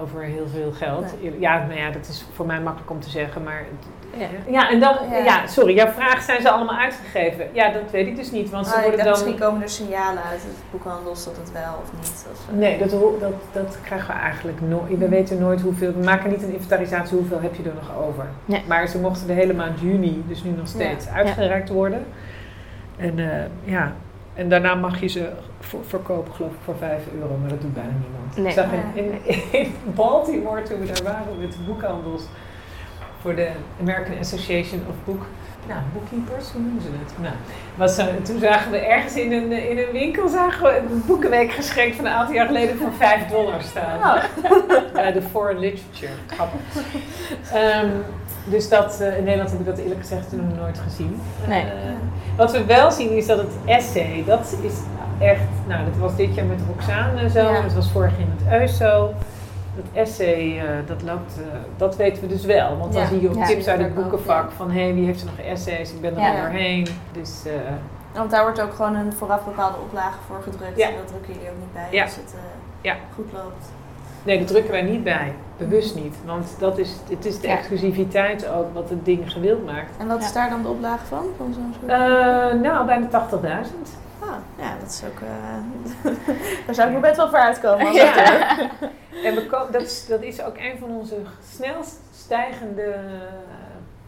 over heel veel geld. Ja, nou ja, dat is voor mij makkelijk om te zeggen. Maar Ja. ja, en dan... Ja. Ja. sorry. Jouw vraag, zijn ze allemaal uitgegeven? Ja, dat weet ik dus niet. Want ze Ah, worden dan... misschien komen er signalen uit de boekhandels dat het wel of niet. Of, eh, Nee, dat, dat, dat krijgen we eigenlijk nooit. We weten nooit hoeveel. We maken niet een inventarisatie hoeveel heb je er nog over. Nee. Maar ze mochten de hele maand juni, dus nu nog steeds, uitgereikt worden. En eh, ja, en daarna mag je ze voor- verkopen, geloof ik, voor 5 euro. Maar dat doet bijna niemand. Nee. Ik zag in, in, in Baltimore, toen we daar waren met de boekhandels, voor de American Association of Book. Nou, bookkeepers, hoe noemen ze het? Nou, was, eh, toen zagen we ergens in een, eh, in een winkel zagen we een boekenweek geschenkt van een aantal jaar geleden voor 5 dollar staan. Oh. Bij de Foreign Literature. Grappig. Ehm, dus dat, eh, in Nederland heb ik dat eerlijk gezegd toen nooit gezien. Nee. Eh, wat we wel zien is dat het essay, dat is echt, nou dat was dit jaar met Roxane zo, Ja. dat was vorig jaar met Eus zo. Dat essay, eh, dat loopt, eh, dat weten we dus wel. Want dan Ja. zie je ook Ja. tips uit het ook, boekenvak ja. van hé, wie heeft er nog essays, ik ben er Ja. al doorheen. Dus eh, Want daar wordt ook gewoon een vooraf bepaalde oplage voor gedrukt. Ja. En dat drukken jullie ook niet bij Ja. als het Ja. goed loopt. nee, dat drukken wij niet bij. Bewust niet. Want dat is, het is de Ja. exclusiviteit ook wat het ding gewild maakt. En wat is daar dan de oplage van? van zo'n soort? Eh, nou, bijna 80.000. Ah, ja, dat is ook. eh, daar zou ik nog best wel voor uitkomen. als Ja. En we dat, is, dat is ook een van onze snelst stijgende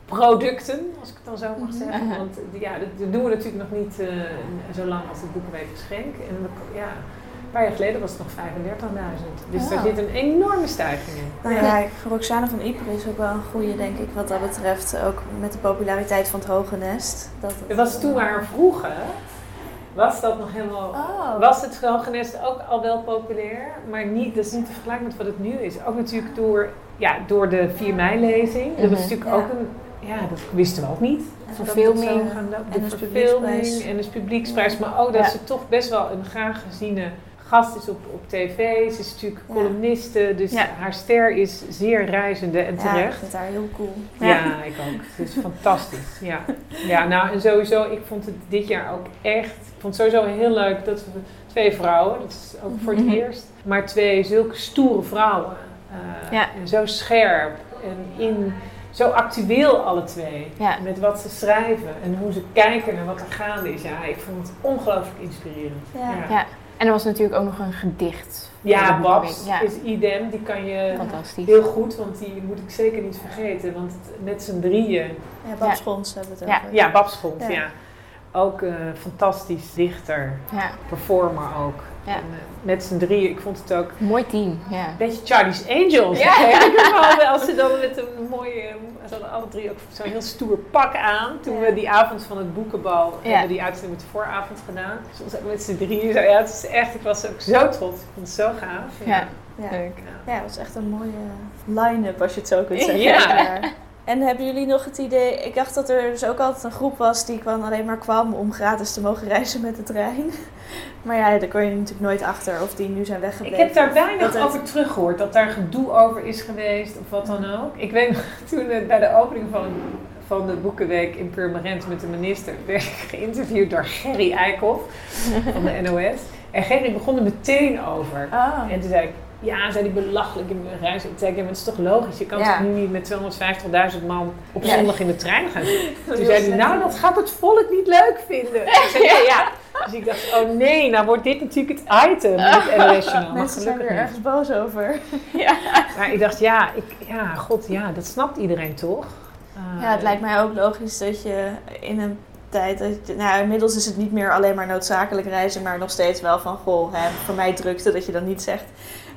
producten, als ik het dan zo mag Mhm. zeggen. Want ja, dat, doen we natuurlijk nog niet eh, zo lang als het Boekenweek geschenk. En we, ja, een paar jaar geleden was het nog 35.000. Dus Ja. daar zit een enorme stijging in. Nou ja, Roxane van Yper is ook wel een goede, denk ik, wat dat betreft. Ook met de populariteit van het Hoge Nest. Dat Het was toen maar vroeger, was dat nog helemaal... Oh. Was het Hogenest ook al wel populair, maar niet, dat is niet te vergelijken met wat het nu is. Ook natuurlijk door, ja, door de 4 mei-lezing. Dat was Mhm. natuurlijk Ja. ook een, ja, dat wisten we ook niet. En Verfilming. gaan. En De verfilming publieksprijs. en dus publieksprijs. Maar ook dat Ja. ze toch best wel een graag geziene gast is op, op tv. Ze is natuurlijk columniste, dus haar ster is zeer reizende en Ja, ik terecht. vind haar heel cool. Ja, ik ook. Het is fantastisch. Ja. ja, nou en sowieso, ik vond het dit jaar ook echt. Ik vond het sowieso heel leuk dat we twee vrouwen, dat is ook voor het Mhm. eerst, maar twee zulke stoere vrouwen. eh, Ja. En zo scherp en in, zo actueel alle twee. Ja. Met wat ze schrijven en hoe ze kijken naar wat er gaande is. Ja, ik vond het ongelooflijk inspirerend. Ja. Ja. En er was natuurlijk ook nog een gedicht. Ja, Babs. Ja, is idem. Die kan je heel goed, want die moet ik zeker niet vergeten. Want het- met z'n drieën. Ja, Bab Ja. Schons hebben we het Ja. over. Ja, Babs Schond, Ja. ja. Ook een fantastisch dichter, Ja, performer ook. Ja. En, eh, met z'n drieën, ik vond het ook mooi team. Ja. een beetje Charlie's Angels. Ja. Ja. Ik wel, als ze dan met een mooie, ze hadden alle drie ook zo'n heel stoer pak aan. Toen Ja. we die avond van het boekenbal, Ja. hebben die uitzending met de vooravond gedaan. Soms we met z'n drieën, zo, ja het is echt, ik was ook zo trots. Ik vond het zo gaaf. Ja. Ja. Leuk. Ja. Ja, het was echt een mooie line-up als je het zo kunt zeggen. Ja. En hebben jullie nog het idee, ik dacht dat er dus ook altijd een groep was die kwam alleen maar kwam om gratis te mogen reizen met de trein. Maar ja, daar kon je natuurlijk nooit achter of die nu zijn Ik weggebleven. heb daar weinig Dat het- over teruggehoord, dat daar gedoe over is geweest of wat dan ook. Ik weet nog, toen eh, bij de opening van, van de Boekenweek in Purmerend met de minister werd ik geïnterviewd door Gerry Eikhoff van de NOS. En Gerry begon er meteen over. Oh. En toen zei ik, ja, zei die belachelijk in mijn reis. Zei ik, ja, maar het is toch logisch? Je kan Ja. toch nu niet met 250.000 man op Ja. zondag in de trein gaan? Toen zei hij, nou, dat gaat het volk niet leuk vinden. Ik zei, ja, ja. Dus ik dacht, oh nee, nou wordt dit natuurlijk het item het. Maar Mensen zijn er ergens boos over. Maar ik dacht, ja, ik, ja, god, ja, dat snapt iedereen toch? Eh, Ja, het lijkt mij ook logisch dat je in een tijd... Dat nou, inmiddels is het niet meer alleen maar noodzakelijk reizen, maar nog steeds wel van... Goh, hè, voor mij drukte dat je dan niet zegt...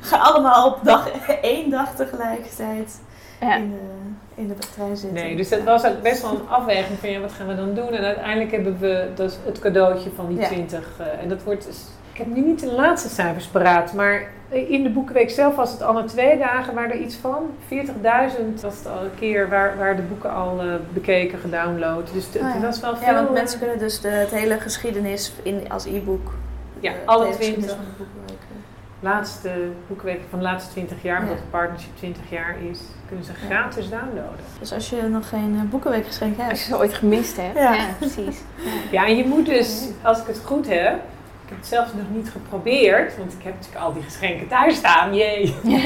Ga allemaal op dag, één dag tegelijkertijd Ja. in, de, in de trein zitten. Nee, dus dat was ook best wel een afweging van, ja, wat gaan we dan doen? En uiteindelijk hebben we dus het cadeautje van die Ja. 20. eh, en dat wordt, dus- ik heb nu niet de laatste cijfers paraat, maar in de boekenweek zelf was het al na twee dagen, waar er iets van 40.000 was het al een keer waar, waar de boeken al eh, bekeken, gedownload. Dus het Oh ja. het was wel veel. Ja, want eh, mensen kunnen dus de het hele geschiedenis in, als e-book. Ja, de alle hele geschiedenis 20. van de boekenweek, eh. Laatste boekenweek van de laatste 20 jaar, omdat Ja. het partnership 20 jaar is, kunnen ze gratis downloaden. Dus als je nog geen eh, boekenweekgeschenk Als hebt. je ze ooit gemist hebt. Ja. Ja, precies. Ja, en je moet dus, als ik het goed heb, ik heb het zelfs nog niet geprobeerd, want ik heb natuurlijk al die geschenken thuis staan, jee.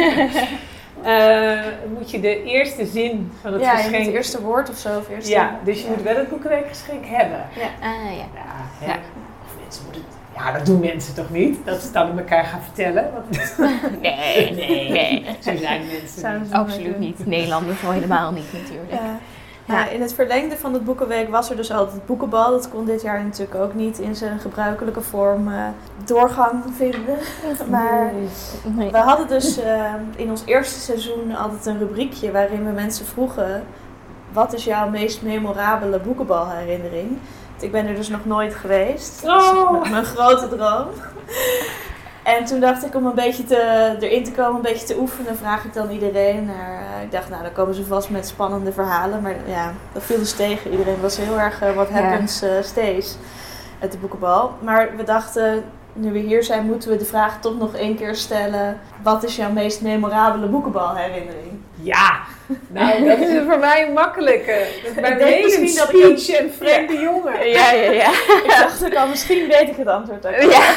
Eh, moet je de eerste zin van het ja, geschenk... moet het eerste woord of zo. Of eerste, ja, dus je ja. moet wel het boekenweekgeschenk hebben. Ah, ja. Ja, hè? Ja. Of mensen moeten het... Ja, dat doen mensen toch niet? Dat ze het dan aan elkaar gaan vertellen? Want- Nee, nee, nee. zo zijn mensen niet. Absoluut niet. Nederlanders al helemaal niet natuurlijk. Ja. Ja, in het verlengde van het Boekenweek was er dus altijd het boekenbal. Dat kon dit jaar natuurlijk ook niet in zijn gebruikelijke vorm eh, doorgang vinden. Maar Nee. we hadden dus eh, in ons eerste seizoen altijd een rubriekje waarin we mensen vroegen... Wat is jouw meest memorabele boekenbalherinnering? Ik ben er dus nog nooit geweest. Dat is Oh. m- mijn grote droom. En toen dacht ik om een beetje te, erin te komen, een beetje te oefenen, vraag ik dan iedereen. Naar, eh, ik dacht, nou, dan komen ze vast met spannende verhalen. Maar ja, dat viel dus tegen. Iedereen was heel erg eh, what happens eh stays uit de boekenbal. Maar we dachten, nu we hier zijn, moeten we de vraag toch nog één keer stellen. Wat is jouw meest memorabele boekenbalherinnering? Ja, nou, dat is voor mij een makkelijke. Hele misschien dat ik en vreemde jongen. Ja, ja, ja. Ik dacht ook al, misschien weet ik het antwoord ook. Ja.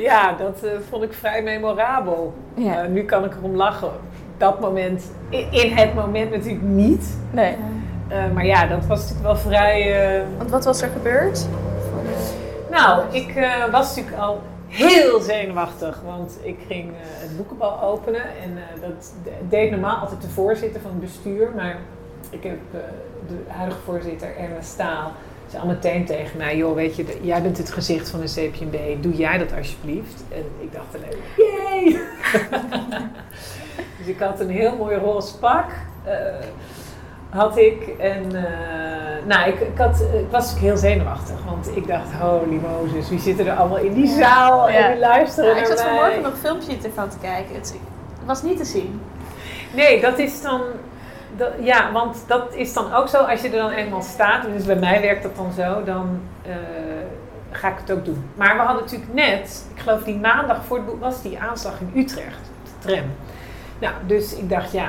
Ja, dat eh, vond ik vrij memorabel. Ja. Eh, nu kan ik erom lachen. Dat moment, in, het moment natuurlijk niet. Nee. Ja. Eh, maar ja, dat was natuurlijk wel vrij. Want wat was er gebeurd? Nou, ik eh, was natuurlijk al heel zenuwachtig, want ik ging eh, het boekenbal openen. En eh, dat de- deed normaal altijd de voorzitter van het bestuur. Maar ik heb de huidige voorzitter, Erna Staal, zei al meteen tegen mij... joh, weet je, jij bent het gezicht van de CPNB, doe jij dat alsjeblieft? En ik dacht alleen, yay! dus ik had een heel mooi roze pak. Had ik. En eh, nou, ik, ik, had, ik was heel zenuwachtig. Want ik dacht, holy Moses, wie zitten er allemaal in die zaal? Ja. En die luisteren Ja, ik naar zat vanmorgen nog een filmpje ervan te kijken. Het, het was niet te zien. Nee, dat is dan... Dat, ja, want dat is dan ook zo. Als je er dan eenmaal staat, dus bij mij werkt dat dan zo, dan eh, ga ik het ook doen. Maar we hadden natuurlijk net, ik geloof die maandag voor het boek, was die aanslag in Utrecht, op de tram. Nou, dus ik dacht, ja,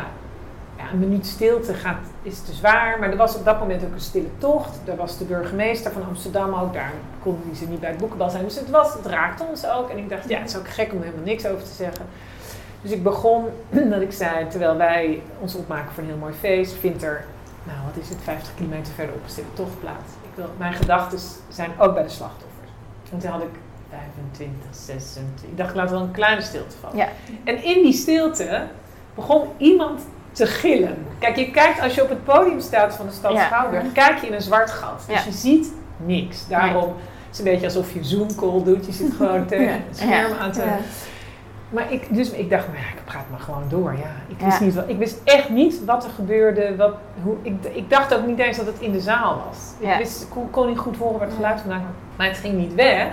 ja, een minuut stilte gaat, is te zwaar. Maar er was op dat moment ook een stille tocht. Daar was de burgemeester van Amsterdam ook. Daar konden ze niet bij het boekenbal zijn. Dus het, was, het raakte ons ook. En ik dacht, ja, het is ook gek om helemaal niks over te zeggen. Dus ik begon dat ik zei, terwijl wij ons opmaken voor een heel mooi feest, vindt er, nou wat is het, 50 kilometer verderop een stille tocht plaats. Ik wil, mijn gedachten zijn ook bij de slachtoffers. En toen had ik 25, 26. Ik dacht, ik laat wel een kleine stilte vallen. Ja. En in die stilte begon iemand te gillen. Kijk, je kijkt als je op het podium staat van de stad Ja. Schouwburg, kijk je in een zwart gat. Dus Ja. je ziet niks. Daarom het is een beetje alsof je een Zoom-call doet. Je zit gewoon tegen Ja. het scherm aan te... Maar ik, dus ik dacht, maar ja, ik praat maar gewoon door. Ja. Ik, wist niet wat, ik wist echt niet wat er gebeurde. Wat, hoe, ik, ik dacht ook niet eens dat het in de zaal was. Ik wist, kon, kon niet goed horen waar het geluid vandaan kwam. Maar het ging niet weg.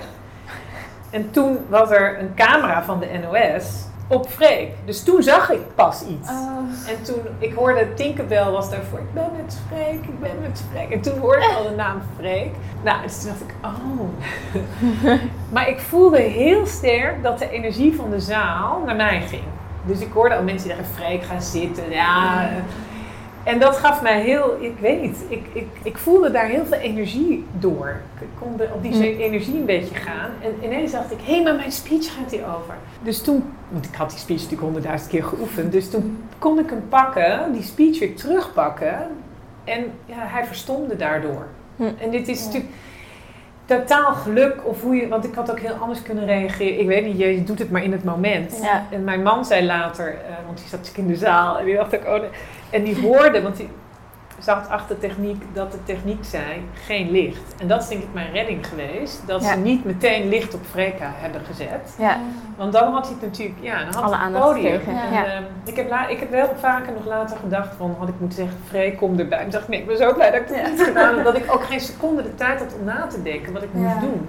En toen was er een camera van de NOS op Freek. Dus toen zag ik pas iets. Oh. En toen, ik hoorde Tinkerbell was daarvoor. Ik ben met Freek, ik ben met Freek. En toen hoorde ik al de naam Freek. Nou, dus toen dacht ik, oh. maar ik voelde heel sterk dat de energie van de zaal naar mij ging. Dus ik hoorde al mensen die zeggen, Freek, ga zitten. Ja. En dat gaf mij heel, ik weet niet, ik, ik, ik voelde daar heel veel energie door. Ik kon de- op die Hm. energie een beetje gaan. En ineens dacht ik, hé, hey, maar mijn speech gaat hierover. Dus toen, want ik had die speech natuurlijk honderdduizend keer geoefend. Dus toen kon ik hem pakken, die speech weer terugpakken. En ja, hij verstomde daardoor. Hm. En dit is Ja. natuurlijk totaal geluk of hoe je, want ik had ook heel anders kunnen reageren. Ik weet niet, je doet het maar in het moment. Ja. En mijn man zei later, eh, want die zat natuurlijk in de zaal en die dacht ook, oh, en die hoorde, want die zat achter techniek, dat de techniek zei, geen licht. En dat is denk ik mijn redding geweest, dat Ja. ze niet meteen licht op Freka hebben gezet. Ja. Want dan had hij het natuurlijk, ja, dan had Alle het podium. En, ja. ehm, ik, heb la, ik heb wel vaker nog later gedacht van, had ik moeten zeggen, Freek, kom erbij. En dacht ik, nee, ik ben zo blij dat ik Ja. niet gedaan heb. Dat ik ook geen seconde de tijd had om na te denken wat ik moest doen.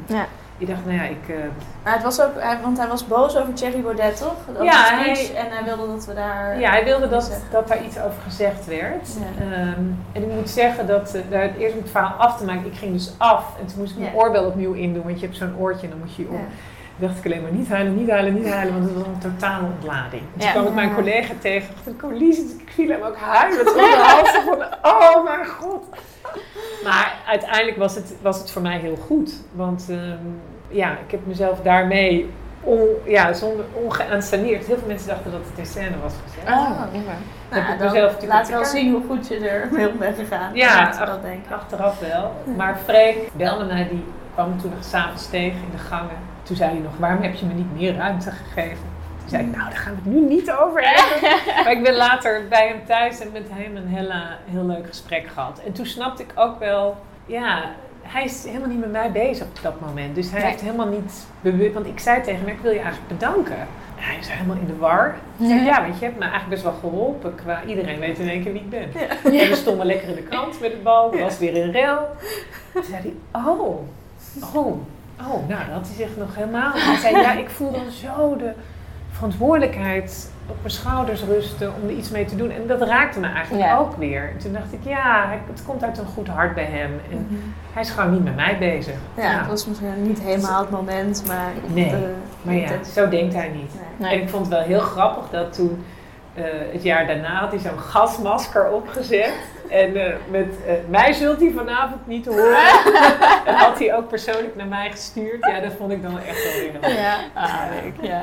Ik dacht, nou ja, ik... eh, Maar het was ook, hij- want hij was boos over Thierry Baudet, toch? Over Ja, hij- en hij wilde dat we daar... ja, hij wilde dat, zeggen. dat daar iets over gezegd werd. Ja. Ehm, en ik moet zeggen dat, eh, daar, eerst om het verhaal af te maken, ik ging dus af. En toen moest ik mijn Ja. oorbel opnieuw indoen, want je hebt zo'n oortje en dan moet je je oor... Ja. dacht ik alleen maar niet huilen, niet huilen, niet huilen, want het was een totale ontlading. Dus Ja. kwam ik mijn collega tegen, ik dacht, Colies, ik viel hem ook huilen. Het hals van, oh mijn god. Maar uiteindelijk was het, was het voor mij heel goed, want ehm, ja, ik heb mezelf daarmee on, ja, zonder. Heel veel mensen dachten dat het in scène was gezet. Oh. heb Nou, ik dan mezelf natuurlijk laten we wel zien hoe goed je er mee om bent gegaan. Ja, ach- dat denken. Achteraf wel. Maar Freek belde mij, die kwam toen nog s'avonds tegen in de gangen. Toen zei hij nog, waarom heb je me niet meer ruimte gegeven? Zei ik, nou, daar gaan we het nu niet over hebben. maar ik ben later bij hem thuis en met hem een hele, heel leuk gesprek gehad. En toen snapte ik ook wel, ja, hij is helemaal niet met mij bezig op dat moment. Dus hij Nee. heeft helemaal niet bewust, want ik zei tegen hem, ik wil je eigenlijk bedanken. En hij is helemaal in de war. Ja, want je hebt me eigenlijk best wel geholpen. Qua, iedereen weet in één keer wie ik ben. En we stonden lekker in de krant met de bal. Er was weer een rel. Toen zei hij, oh, oh, oh. Nou, dat had hij zich nog helemaal... Hij zei, ja, ik voel dan zo de verantwoordelijkheid op mijn schouders rusten om er iets mee te doen. En dat raakte me eigenlijk Ja. ook weer. En toen dacht ik, ja, het komt uit een goed hart bij hem. En hij is gewoon niet met mij bezig. Mhm. Ja, het was misschien niet helemaal het moment, maar... Nee, de Maar ja, zo denkt hij niet. Nee. Nee. En ik vond het wel heel grappig dat toen eh, het jaar daarna had hij zo'n gasmasker opgezet. En eh, met eh, mij zult hij vanavond niet horen. en had hij ook persoonlijk naar mij gestuurd. Ja, dat vond ik dan echt wel weer een Ja. Ja. ja,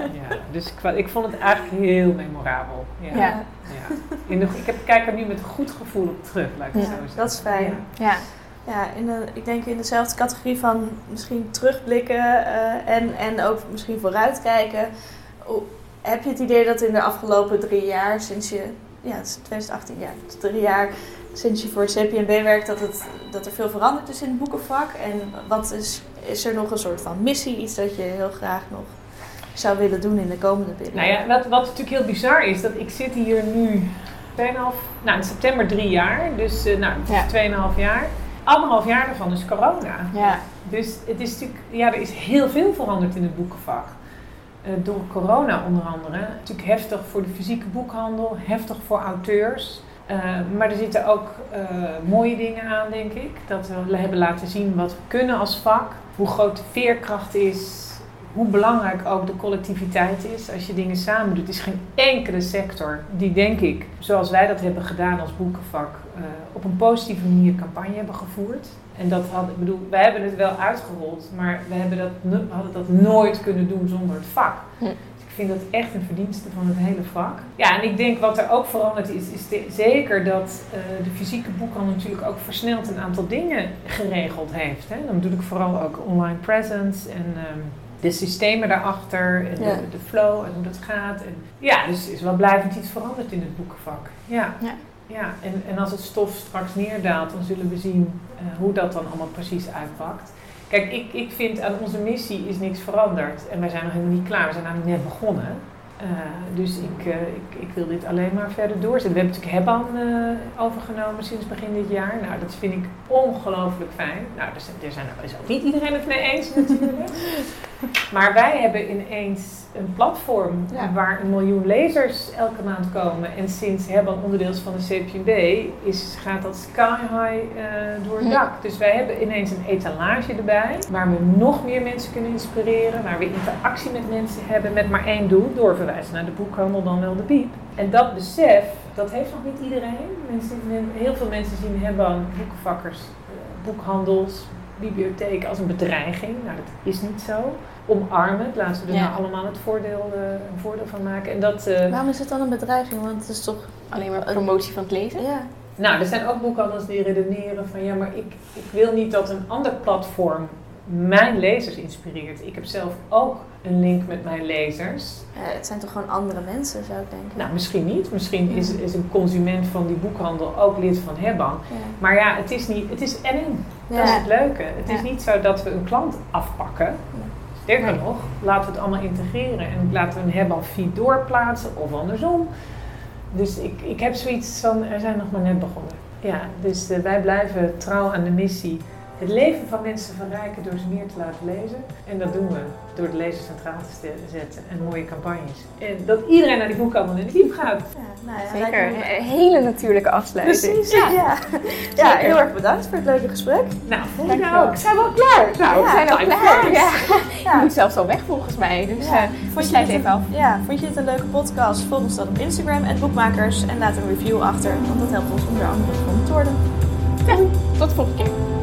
dus ik, vond het eigenlijk heel memorabel. Ja. Ja. In de, ik heb, kijk er nu met een goed gevoel op terug, laat ik het zo zeggen. dat is fijn. Ja. Ja. In de, ik denk in dezelfde categorie van misschien terugblikken en, en ook misschien vooruitkijken. Heb je het idee dat in de afgelopen drie jaar, sinds je, ja, het is 2018, ja, het drie jaar sinds je voor het CPNB werkt, dat, het, dat er veel veranderd is in het boekenvak? En wat is, is er nog een soort van missie, iets dat je heel graag nog zou willen doen in de komende periode? Nou ja, wat, wat natuurlijk heel bizar is, dat ik zit hier nu 2,5, nou in september drie jaar, dus eh, nou, het is Ja. 2,5 jaar. Anderhalf jaar daarvan is corona. Ja. Dus het is natuurlijk, ja, er is heel veel veranderd in het boekenvak. Eh, door corona onder andere. Natuurlijk heftig voor de fysieke boekhandel, heftig voor auteurs. Eh, maar er zitten ook eh, mooie dingen aan, denk ik. Dat we hebben laten zien wat we kunnen als vak. Hoe groot de veerkracht is. Hoe belangrijk ook de collectiviteit is. Als je dingen samen doet. Is geen enkele sector die, denk ik, zoals wij dat hebben gedaan als boekenvak, op een positieve manier campagne hebben gevoerd. En dat had, ik bedoel, wij hebben het wel uitgerold, maar we hebben dat, hadden dat nooit kunnen doen zonder het vak. Hm. Dus ik vind dat echt een verdienste van het hele vak. Ja, en ik denk wat er ook veranderd is, is de- zeker dat eh, de fysieke boekhandel natuurlijk ook versneld een aantal dingen geregeld heeft. Hè. Dan bedoel ik vooral ook online presence en ehm, de systemen daarachter, en Ja. de, de flow en hoe dat gaat. En, ja, dus is wel blijvend iets veranderd in het boekenvak. Ja. Ja. Ja, en, en als het stof straks neerdaalt, dan zullen we zien eh, hoe dat dan allemaal precies uitpakt. Kijk, ik, ik vind aan onze missie is niks veranderd. En wij zijn nog helemaal niet klaar, we zijn namelijk net begonnen. Eh, dus ik, eh, ik, ik wil dit alleen maar verder doorzetten. We hebben natuurlijk Hebban eh, overgenomen sinds begin dit jaar. Nou, dat vind ik ongelooflijk fijn. Nou, er, zijn, er zijn, is ook niet iedereen het mee eens natuurlijk. maar wij hebben ineens een platform Ja. waar een miljoen lezers elke maand komen. En sinds Hebban onderdeel is van de CPB, is, gaat dat sky high eh, door het dak. Dus wij hebben ineens een etalage erbij, waar we nog meer mensen kunnen inspireren, waar we interactie met mensen hebben met maar één doel, doorverwijzen naar de boekhandel, dan wel de biep. En dat besef, dat heeft nog niet iedereen. Mensen, men- heel veel mensen zien Hebban, boekenvakkers, eh, boekhandels, bibliotheken als een bedreiging. Nou, dat is niet zo. Omarmen, laten we er Ja. nou allemaal het voordeel, eh, een voordeel van maken. En dat, eh, Waarom is het dan een bedreiging? Want het is toch... Alleen maar promotie van het lezen. Ja. Nou, er zijn ook boekhandels die redeneren van ja, maar ik, ik wil niet dat een ander platform mijn lezers inspireert. Ik heb zelf ook een link met mijn lezers. Ja, het zijn toch gewoon andere mensen, zou ik denken. Nou, misschien niet. Misschien is, is een consument van die boekhandel ook lid van Hebban. Ja. Maar ja, het is niet, het is en en. Dat is het leuke. Het is niet zo dat we een klant afpakken. Sterker nog, laten we het allemaal integreren en laten we een Hebban feed doorplaatsen of andersom. Dus ik, ik heb zoiets van, er zijn nog maar net begonnen. Ja, dus eh, wij blijven trouw aan de missie. Het leven van mensen verrijken door ze meer te laten lezen. En dat doen we door het lezen centraal te zetten en mooie campagnes. En dat iedereen naar die boekhandel in de diep gaat. Ja, nou ja, Zeker. Een hele natuurlijke afsluiting. Precies, ja. Ja, ja Zeker. heel erg bedankt voor het leuke gesprek. Nou, ik je nou wel. ook. Zijn we al klaar? Nou, we zijn al klaar. Ja. Ja. Je moet zelfs al weg volgens mij. Dus Ja. eh Vond je even af. een, ja, vond je dit een leuke podcast? Volg ons dan op Instagram, boekmakers. En laat een review achter, want dat helpt ons om weer andere gevonden te worden. Tot de volgende keer.